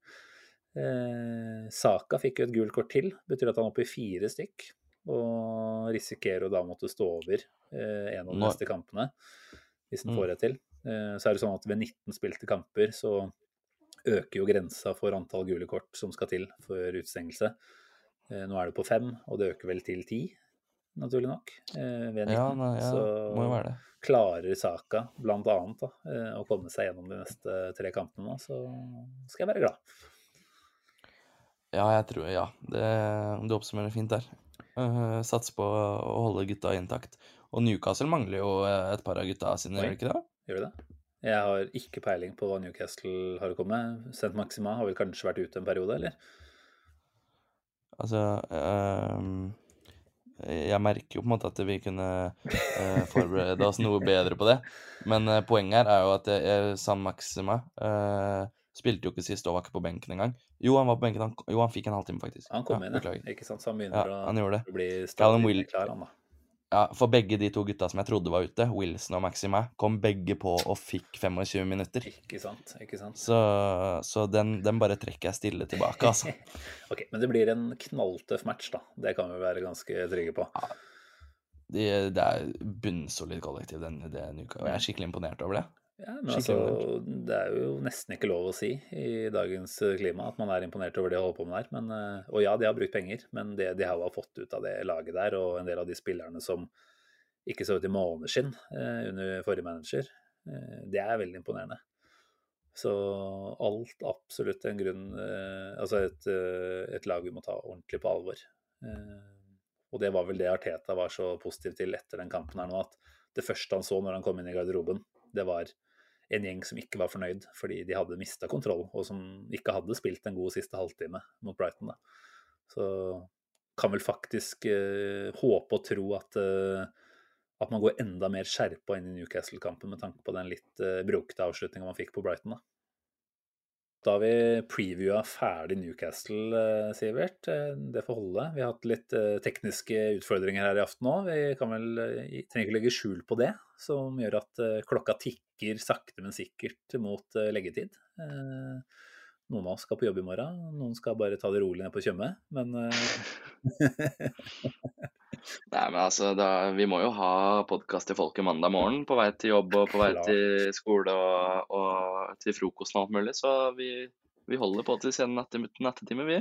[SPEAKER 3] Eh, Saka fikk jo et gult kort til, betyr at han er oppe i fire stykk. Og risikerer å da måtte stå over eh, en av de neste kampene, hvis han
[SPEAKER 4] Mm.
[SPEAKER 3] får det til. Eh, så er det sånn at ved 19 spilte kamper så øker jo grensa for antall gule kort som skal til for utstengelse. Eh, nå er det på fem, og det øker vel til ti, naturlig nok, eh, ved 19.
[SPEAKER 4] Ja, nei, ja,
[SPEAKER 3] så klarer Saka annet eh, å komme seg gjennom de neste tre kampene så skal jeg være glad.
[SPEAKER 4] Ja, jeg tror Ja, det, du oppsummerer fint der. Uh, Sats på å holde gutta intakt. Og Newcastle mangler jo eh, et par av gutta sine,
[SPEAKER 3] Oi.
[SPEAKER 4] gjør det ikke det?
[SPEAKER 3] Gjør det? Jeg har ikke peiling på hva Newcastle har å komme med. St. Maxima har vel kanskje vært ute en periode, eller?
[SPEAKER 4] Altså ehm, Jeg merker jo på en måte at vi kunne eh, forberede oss noe bedre på det. Men eh, poenget her er jo at uh, San Maxima eh, spilte jo ikke sist og var ikke på benken engang. Jo, han var på benken. Han, jo, han fikk en halvtime, faktisk.
[SPEAKER 3] Han kom
[SPEAKER 4] ja,
[SPEAKER 3] inn, ja. Ikke sant? Så han begynner
[SPEAKER 4] Ja, han
[SPEAKER 3] å bli stadig
[SPEAKER 4] Will-
[SPEAKER 3] klar, han da.
[SPEAKER 4] Ja, For begge de to gutta som jeg trodde var ute, Wilson og Maxima, kom begge på og fikk 25 minutter.
[SPEAKER 3] Ikke sant? Ikke sant?
[SPEAKER 4] Så, så den, den bare trekker jeg stille tilbake, altså. *laughs*
[SPEAKER 3] Ok, men det blir en knalltøff match, da. Det kan vi være ganske trygge på.
[SPEAKER 4] Ja, det er bunnsolid kollektiv, denne, den uka. Og jeg er skikkelig imponert over det.
[SPEAKER 3] Ja, men altså, det er jo nesten ikke lov å si i dagens eh, klima at man er imponert over det de holder på med der. Men, eh, og ja, de har brukt penger, men det de har fått ut av det laget der, og en del av de spillerne som ikke så ut i måneskinn eh, under forrige manager, det er veldig imponerende. Så alt absolutt en grunn Altså et, et lag vi må ta ordentlig på alvor. Og det var vel det Arteta var så positiv til etter den kampen her nå, at det første han så når han kom inn i garderoben, det var en gjeng som ikke var fornøyd fordi de hadde mista kontroll, og som ikke hadde spilt en god siste halvtime mot Brighton. Da. Så kan vel faktisk eh, håpe og tro at, eh, at man går enda mer skjerpa inn i Newcastle-kampen med tanke på den litt eh, brokete avslutninga man fikk på Brighton. Da. Da har vi previewa ferdig Newcastle, eh, Sivert. Eh, Det får holde. Vi har hatt litt eh, tekniske utfordringer her i aften òg. Vi kan vel, trenger ikke legge skjul på det, som gjør at klokka tikker sakte, men sikkert mot leggetid. Noen av oss skal på jobb i morgen, noen skal bare ta det rolig ned på Tjøme. Men *laughs*
[SPEAKER 4] Nei, men altså, da, vi må jo ha podkast til folket mandag morgen på vei til jobb og på vei til skole og, og til frokosten og alt mulig, så vi, vi holder på til sen natte, nattetime, vi.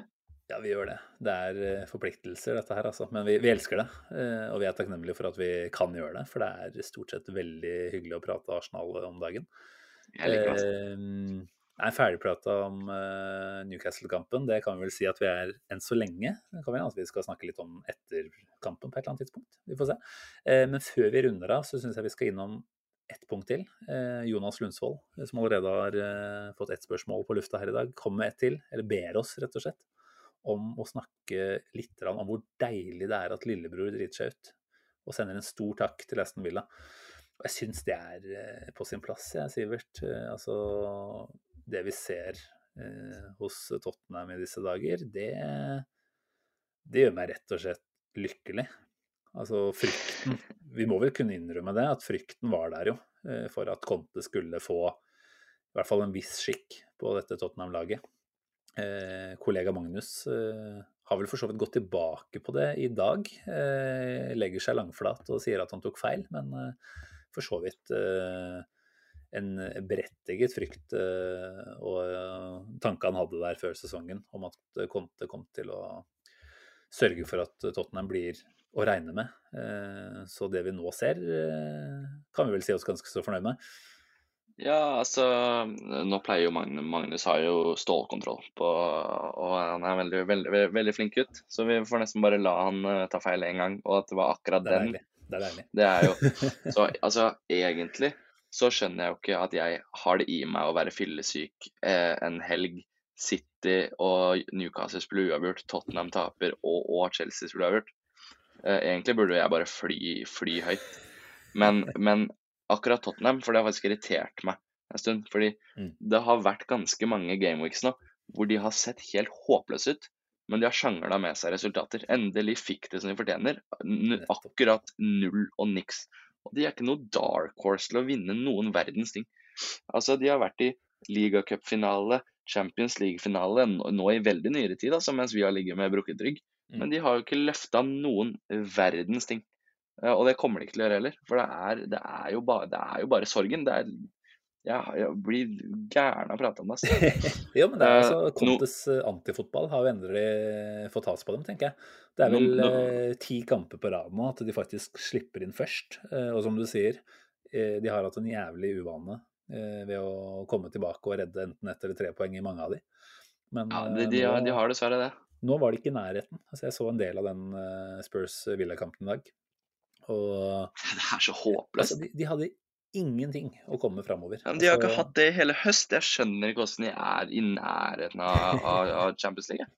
[SPEAKER 3] ja, vi gjør det. Det er eh, forpliktelser, dette her, altså. Men vi, vi elsker det. eh, Og vi er takknemlige for at vi kan gjøre det, for det er stort sett veldig hyggelig å prate Arsenal om dagen.
[SPEAKER 4] Jeg liker det.
[SPEAKER 3] Er ferdigprata om uh, Newcastle-kampen. Det kan vi vel si at vi er enn så lenge. Det kan være at vi skal snakke litt om etter kampen på et eller annet tidspunkt. Vi får se. Uh, Men før vi runder av, så syns jeg vi skal innom ett punkt til. Uh, Jonas Lundsvold, som allerede har fått ett spørsmål på lufta her i dag, kommer med ett til, eller ber oss rett og slett, om å snakke litt om hvor deilig det er at lillebror driter seg ut. Og sender en stor takk til Aston Villa. Og jeg syns det er på sin plass, jeg, Sivert. Altså, det vi ser eh, hos Tottenham i disse dager, det, det gjør meg rett og slett lykkelig. Altså frykten *laughs* Vi må vel kunne innrømme det, at frykten var der jo eh, for at Conte skulle få i hvert fall en viss skikk på dette Tottenham-laget. Eh, kollega Magnus eh, har vel for så vidt gått tilbake på det i dag. Eh, legger seg langflat og sier at han tok feil, men eh, for så vidt eh, en berettiget frykt eh, og eh, tanke han hadde der før sesongen om at Conte kom til å sørge for at Tottenham blir å regne med. Eh, Så det vi nå ser, eh, kan vi vel si oss ganske så fornøyd med.
[SPEAKER 4] Ja, altså Nå pleier jo Magnus, Magnus har jo stålkontroll på Og han er veldig, veldig, veldig, flink gutt. Så vi får nesten bare la han ta feil én gang. Og at det var akkurat
[SPEAKER 3] Det er
[SPEAKER 4] den.
[SPEAKER 3] deilig. Det er deilig.
[SPEAKER 4] Det er jo *laughs* Så altså, egentlig så skjønner jeg jo ikke at jeg har det i meg å være fyllesyk eh, en helg. City og Newcastle spiller uavgjort, Tottenham taper og, og Chelsea spiller uavgjort. Eh, egentlig burde jeg bare fly, fly høyt. Men, *laughs* men akkurat Tottenham, for det har faktisk irritert meg en stund. Fordi
[SPEAKER 3] Mm.
[SPEAKER 4] det har vært ganske mange gameweeks nå hvor de har sett helt håpløse ut. Men de har sjangla med seg resultater. Endelig fikk det som de fortjener. N akkurat null og niks. De er ikke noe dark horse til å vinne noen verdens ting. Altså, de har vært i ligacupfinale, Champions League-finale nå nå i veldig nyere tid, altså, mens vi har ligget med brukket rygg.
[SPEAKER 3] Mm.
[SPEAKER 4] Men de har jo ikke løfta noen verdens ting. Eh, Og det kommer de ikke til å gjøre heller. For det er, det er, jo, bare, det er jo bare sorgen. Det er, jeg, jeg blir gæren av å prate om det. *laughs*
[SPEAKER 3] Jo, men det er
[SPEAKER 4] Eh,
[SPEAKER 3] altså,
[SPEAKER 4] no-
[SPEAKER 3] Contes eh, antifotball har jo endelig fått has på dem, tenker jeg. Det er vel
[SPEAKER 4] No- no-
[SPEAKER 3] eh, ti kamper på rad nå at de faktisk slipper inn først. Og som du sier, de har hatt en jævlig uvane ved å komme tilbake og redde enten ett eller tre poeng i mange av de. Men
[SPEAKER 4] Ja, de, de, har-
[SPEAKER 3] nå,
[SPEAKER 4] de har dessverre det.
[SPEAKER 3] nå var de ikke i nærheten. Altså, jeg så en del av den Spurs-Villa-kampen i dag. Og *laughs*
[SPEAKER 4] Det er så håpløst.
[SPEAKER 3] altså, de, de hadde ingenting å komme framover.
[SPEAKER 4] Men de har ikke
[SPEAKER 3] Altså,
[SPEAKER 4] hatt det i hele høst. Jeg skjønner ikke hvordan de er i nærheten av, av, Champions League.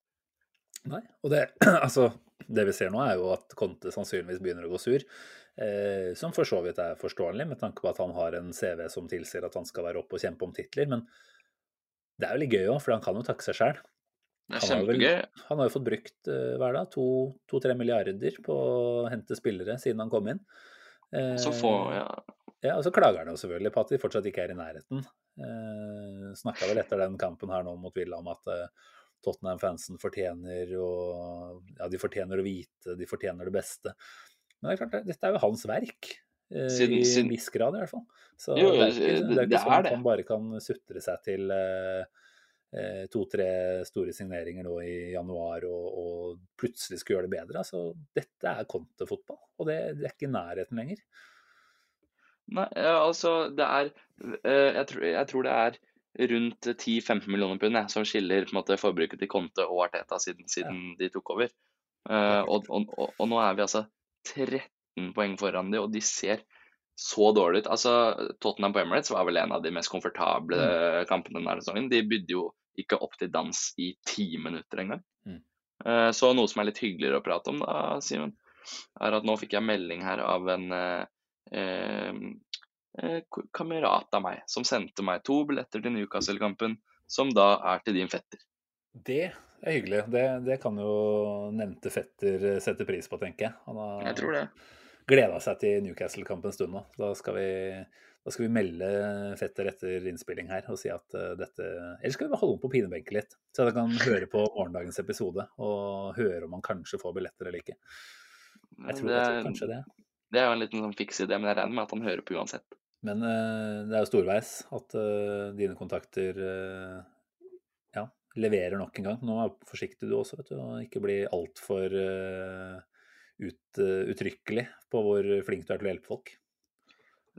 [SPEAKER 3] Nei, og det, *clears throat* altså, det vi ser nå er jo at Conte sannsynligvis begynner å gå sur. Eh, som for så vidt er forståelig, med tanke på at han har en CV som tilsier at han skal være oppe og kjempe om titler. Men det er jo litt gøy òg, for han kan jo takke seg sjæl. Han. Han har jo fått brukt eh, dag er det, to-tre milliarder på å hente spillere siden han kom inn. Eh,
[SPEAKER 4] Så få, ja.
[SPEAKER 3] Ja, og så klager han jo selvfølgelig på at de fortsatt ikke er i nærheten. Eh, Snakka vel etter den kampen her nå mot Villa om at eh, Tottenham-fansen fortjener å Ja, de fortjener å vite, de fortjener det beste. Men det er klart, dette er jo hans verk. eh,
[SPEAKER 4] Siden-
[SPEAKER 3] I en viss grad, i hvert fall. Så
[SPEAKER 4] Jo,
[SPEAKER 3] det er ikke, det er
[SPEAKER 4] det
[SPEAKER 3] ikke sånn at han bare kan sutre seg til eh, eh, to-tre store signeringer nå i januar og, og plutselig skulle gjøre det bedre. Altså, dette er kontefotball, og det, det er ikke i nærheten lenger.
[SPEAKER 4] Nei, altså det er eh, jeg, tror, jeg tror det er rundt 10-15 millioner pund som skiller måte, forbruket til Conte og Arteta siden, siden de tok over. Uh, og, og, og, og nå er vi altså 13 poeng foran de, og de ser så dårlig ut. Altså, Tottenham på Emirates var vel en av de mest komfortable kampene denne sesongen. De bydde jo ikke opp til dans i ti minutter engang.
[SPEAKER 3] Mm.
[SPEAKER 4] Uh, så noe som er litt hyggeligere å prate om, da, Simen, er at nå fikk jeg melding her av en eh, eh, eh, k- kamerat av meg som sendte meg to billetter til Newcastle-kampen, som da er til din fetter.
[SPEAKER 3] Det er hyggelig. Det, det kan jo nevnte fetter eh, sette pris på, tenker jeg. Han har
[SPEAKER 4] Jeg tror det.
[SPEAKER 3] gleda seg til Newcastle-kamp en stund nå. Da skal, vi, da skal vi melde fetter etter innspilling her og si at eh, dette Eller skal vi holde om på pinebenken litt, så han kan høre på morgendagens episode og høre om han kanskje får billetter eller ikke. Jeg tror,
[SPEAKER 4] det,
[SPEAKER 3] jeg tror kanskje det.
[SPEAKER 4] Det er jo en liten sånn fiks idé, men jeg regner med at han hører på uansett.
[SPEAKER 3] Men uh, det er jo storveis at uh, dine kontakter uh, ja, leverer nok en gang. Nå er forsiktig du også, vet du, og ikke bli altfor uh, ut, uttrykkelig på hvor flink du er til å hjelpe folk.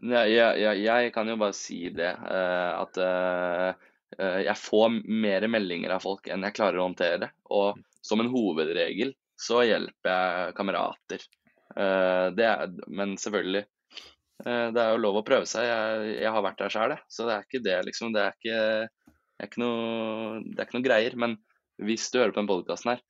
[SPEAKER 4] Jeg, ja, ja, jeg kan jo bare si det, at jeg får mer meldinger av folk enn jeg klarer å håndtere. Og som en hovedregel så hjelper jeg kamerater. Eh, det er, men selvfølgelig, eh, det er jo lov å prøve seg. Jeg, jeg har vært der sjøl, så det er ikke det, liksom. Det er ikke, det er ikke, noe, det er ikke noe greier. Men hvis du hører på den podkasten her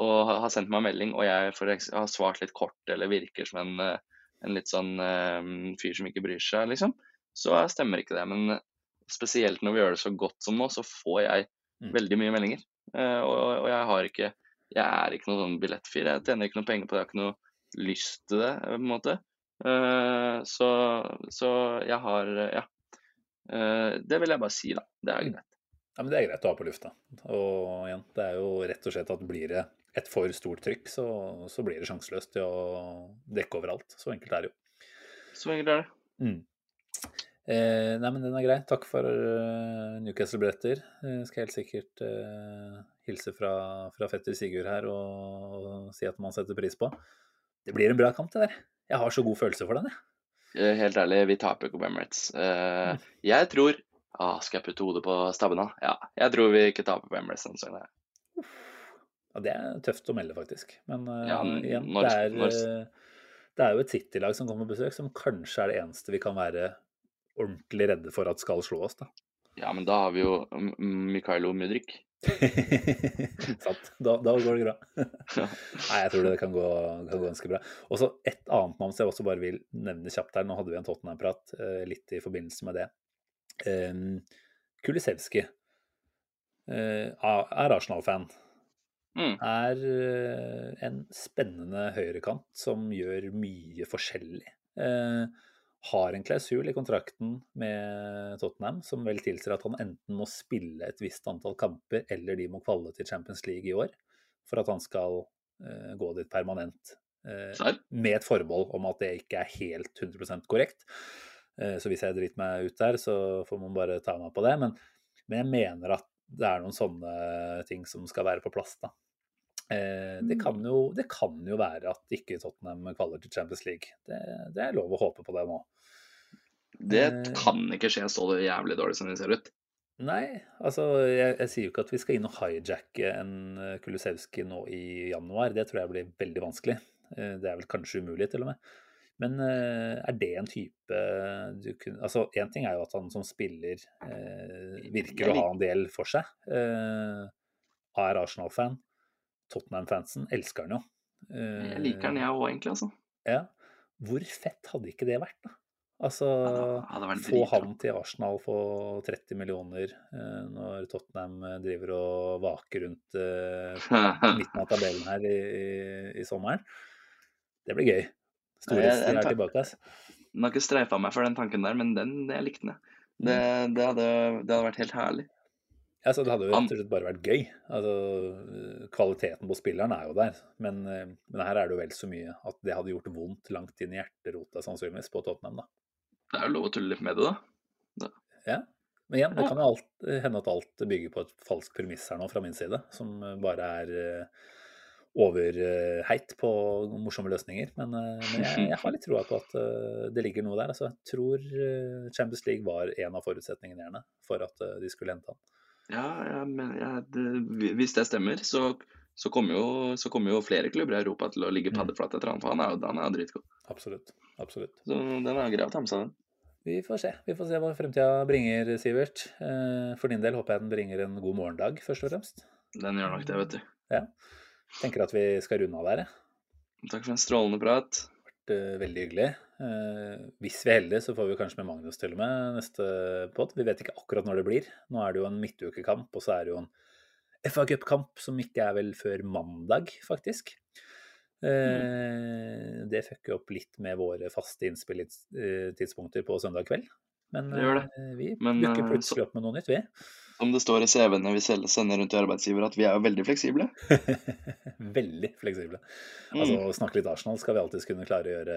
[SPEAKER 4] og har sendt meg en melding, og jeg for eks- har svart litt kort eller virker som en eh, en litt sånn um, fyr som ikke bryr seg, liksom, så stemmer ikke det. Men spesielt når vi gjør det så godt som nå, så får jeg
[SPEAKER 3] Mm.
[SPEAKER 4] veldig mye meldinger. Og, og jeg har ikke Jeg er ikke noen sånn billettfyr. Jeg tjener ikke noe penger på det. Jeg har ikke noe lyst til det, på en måte. Eh, så, så jeg har Ja. Eh, det vil jeg bare si, da. Det er greit.
[SPEAKER 3] Ja, men Det er greit å ha på lufta. Og igjen, det er jo rett og slett at blir det et for stort trykk, så, så blir det sjanseløst til å dekke overalt. Så enkelt er det jo.
[SPEAKER 4] Så enkelt er det.
[SPEAKER 3] Mm. Eh, nei, men den er grei. Takk for uh, Newcastle-billetter. Eh, skal helt sikkert eh, hilse fra, fra fetter Sigurd her og, og si at man setter pris på. Det blir en bra kamp, det der. Jeg har så god følelse for den, jeg.
[SPEAKER 4] Eh, Helt ærlig, vi taper på Emirates. Eh, jeg tror ah, Skal jeg putte hodet på stabben nå? Ja, jeg tror vi ikke taper på Emirates denne sesongen.
[SPEAKER 3] Ja, det er tøft å melde, faktisk. Men eh,
[SPEAKER 4] Ja,
[SPEAKER 3] igjen,
[SPEAKER 4] når-
[SPEAKER 3] det, er,
[SPEAKER 4] når-
[SPEAKER 3] det er jo et City-lag som kommer på besøk, som kanskje er det eneste vi kan være ordentlig redde for at skal slå oss, da.
[SPEAKER 4] Ja, men da har vi jo Mikailo Mudrik. *laughs*
[SPEAKER 3] Sant. Da, da går det bra. *laughs* Nei, jeg tror det kan gå, kan gå ganske bra. Og så et annet navn som jeg også bare vil nevne kjapt her. Nå hadde vi en Tottenham-prat eh, litt i forbindelse med det. Um, Kulisevski eh, er Arsenal-fan.
[SPEAKER 4] Mm.
[SPEAKER 3] Er eh, en spennende høyrekant som gjør mye forskjellig. Eh, har en klausul i kontrakten med Tottenham som vel tilsier at han enten må spille et visst antall kamper, eller de må kvalle til Champions League i år for at han skal uh, gå dit permanent.
[SPEAKER 4] Uh,
[SPEAKER 3] med et forbehold om at det ikke er helt 100% korrekt. Uh, Så hvis jeg driter meg ut der, så får man bare ta meg på det. Men, men jeg mener at det er noen sånne ting som skal være på plass, da. Eh, Det kan jo, det kan jo være at ikke Tottenham kvaler til Champions League. Det, det er lov å håpe på det nå.
[SPEAKER 4] Det
[SPEAKER 3] Eh.
[SPEAKER 4] kan ikke skje så jævlig dårlig som det ser ut.
[SPEAKER 3] Nei, altså jeg, jeg sier jo ikke at vi skal inn og hijacke en eh, Kulusevski nå i januar. Det tror jeg blir veldig vanskelig. Det er vel kanskje umulig, til og med. Men er det en type du kunne Altså, én ting er jo at han som spiller virker å ha en del for seg. Er Arsenal-fan. Tottenham-fansen elsker han jo.
[SPEAKER 4] Jeg liker den, jeg òg, egentlig. altså.
[SPEAKER 3] Ja. Hvor fett hadde ikke det vært, da? Altså
[SPEAKER 4] Ja,
[SPEAKER 3] få han til Arsenal for 30 millioner eh, når Tottenham eh, driver og vaker rundt eh, *laughs* midten av tabellen her i, i, sommeren. Det blir gøy.
[SPEAKER 4] Nei,
[SPEAKER 3] Storhetstid er tilbake. ass.
[SPEAKER 4] Den har ikke streifa meg for den tanken der, men den, jeg likte den. Det, det, hadde, det hadde vært helt herlig.
[SPEAKER 3] Altså, det hadde jo rett og slett bare vært gøy. Altså, eh, kvaliteten på spilleren er jo der, men, eh, men her er det jo vel så mye at det hadde gjort vondt langt inn i hjerterota sannsynligvis på Tottenham. da.
[SPEAKER 4] Det er jo lov å tulle litt med det, da.
[SPEAKER 3] Ja. Men igjen, det kan jo alt, hende at alt bygger på et falskt premiss her nå fra min side, som eh, bare er eh, overheit på morsomme løsninger. Men, eh, men jeg, jeg har litt troa på at eh, det ligger noe der. Altså, jeg tror eh, Champions League var en av forutsetningene gjerne for at eh, de skulle hente han.
[SPEAKER 4] Ja, ja men ja, det, hvis det stemmer, så, så, kommer jo, kom jo flere klubber i Europa til å ligge
[SPEAKER 3] Mm.
[SPEAKER 4] paddeflat etter han, for han er jo han er dritgod.
[SPEAKER 3] Absolutt. Absolutt.
[SPEAKER 4] Så den er grei å ta med seg, den.
[SPEAKER 3] Vi får se. Vi får se hva fremtida bringer, Sivert. Eh, For din del håper jeg den bringer en god morgendag, først og fremst.
[SPEAKER 4] Den gjør nok det, vet du.
[SPEAKER 3] Ja. Tenker at vi skal runde av der, jeg.
[SPEAKER 4] Takk for en strålende prat.
[SPEAKER 3] Det har vært eh, veldig hyggelig. Eh, hvis vi er heldige, så får vi kanskje med Magnus til og med neste pod. Vi vet ikke akkurat når det blir. Nå er det jo en midtukekamp, og så er det jo en FA Cup-kamp som ikke er vel før mandag, faktisk. Eh, det fucker opp litt med våre faste innspilltidspunkter på søndag kveld. Men
[SPEAKER 4] Det det.
[SPEAKER 3] eh, vi dukker
[SPEAKER 4] eh,
[SPEAKER 3] plutselig opp med noe nytt, vi.
[SPEAKER 4] Som det står i CV-ene vi selv sender rundt til arbeidsgiver, at vi er jo veldig fleksible. *laughs*
[SPEAKER 3] Veldig fleksible.
[SPEAKER 4] Mm.
[SPEAKER 3] Altså, Snakke litt Arsenal skal vi alltids kunne klare å gjøre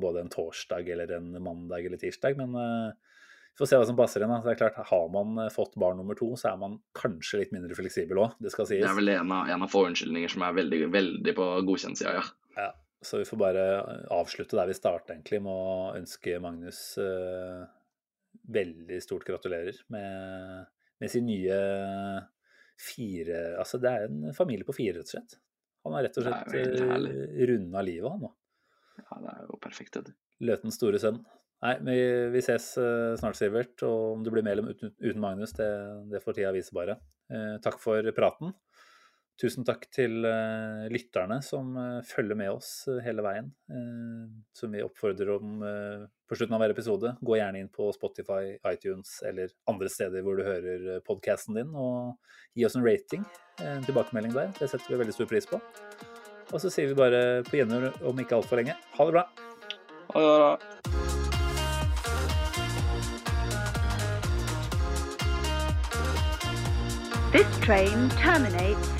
[SPEAKER 3] både en torsdag eller en mandag eller tirsdag, men eh, vi får se hva som passer inn. da. Det er klart, Har man eh, fått barn nummer to, så er man kanskje litt mindre fleksibel òg, det skal sies.
[SPEAKER 4] Det er vel en av, en av få unnskyldninger som er veldig, veldig på godkjentsida, ja.
[SPEAKER 3] Ja, så vi får bare avslutte der vi starta, egentlig, med å ønske Magnus uh, veldig stort gratulerer med, med sin nye fire Altså, det er en familie på fire, rett og slett. Han har rett og slett uh, runda livet, han nå.
[SPEAKER 4] ja. Det er jo perfekt, det.
[SPEAKER 3] Løtens store sønn. Nei, vi, vi ses eh, snart, Sivert. Og om du blir medlem uten, uten Magnus, det, det får tida vise bare. Eh, takk for praten. Tusen takk til eh, lytterne som eh, følger med oss eh, hele veien. eh, som vi oppfordrer om på slutten av hver episode. Gå gjerne inn på Spotify, iTunes eller andre steder hvor du hører podkasten din, og gi oss en rating. En tilbakemelding der. Det setter vi veldig stor pris på. Og så sier vi bare på gjenhør om ikke altfor lenge. Ha det bra.
[SPEAKER 4] Ha det bra.
[SPEAKER 5] This train terminates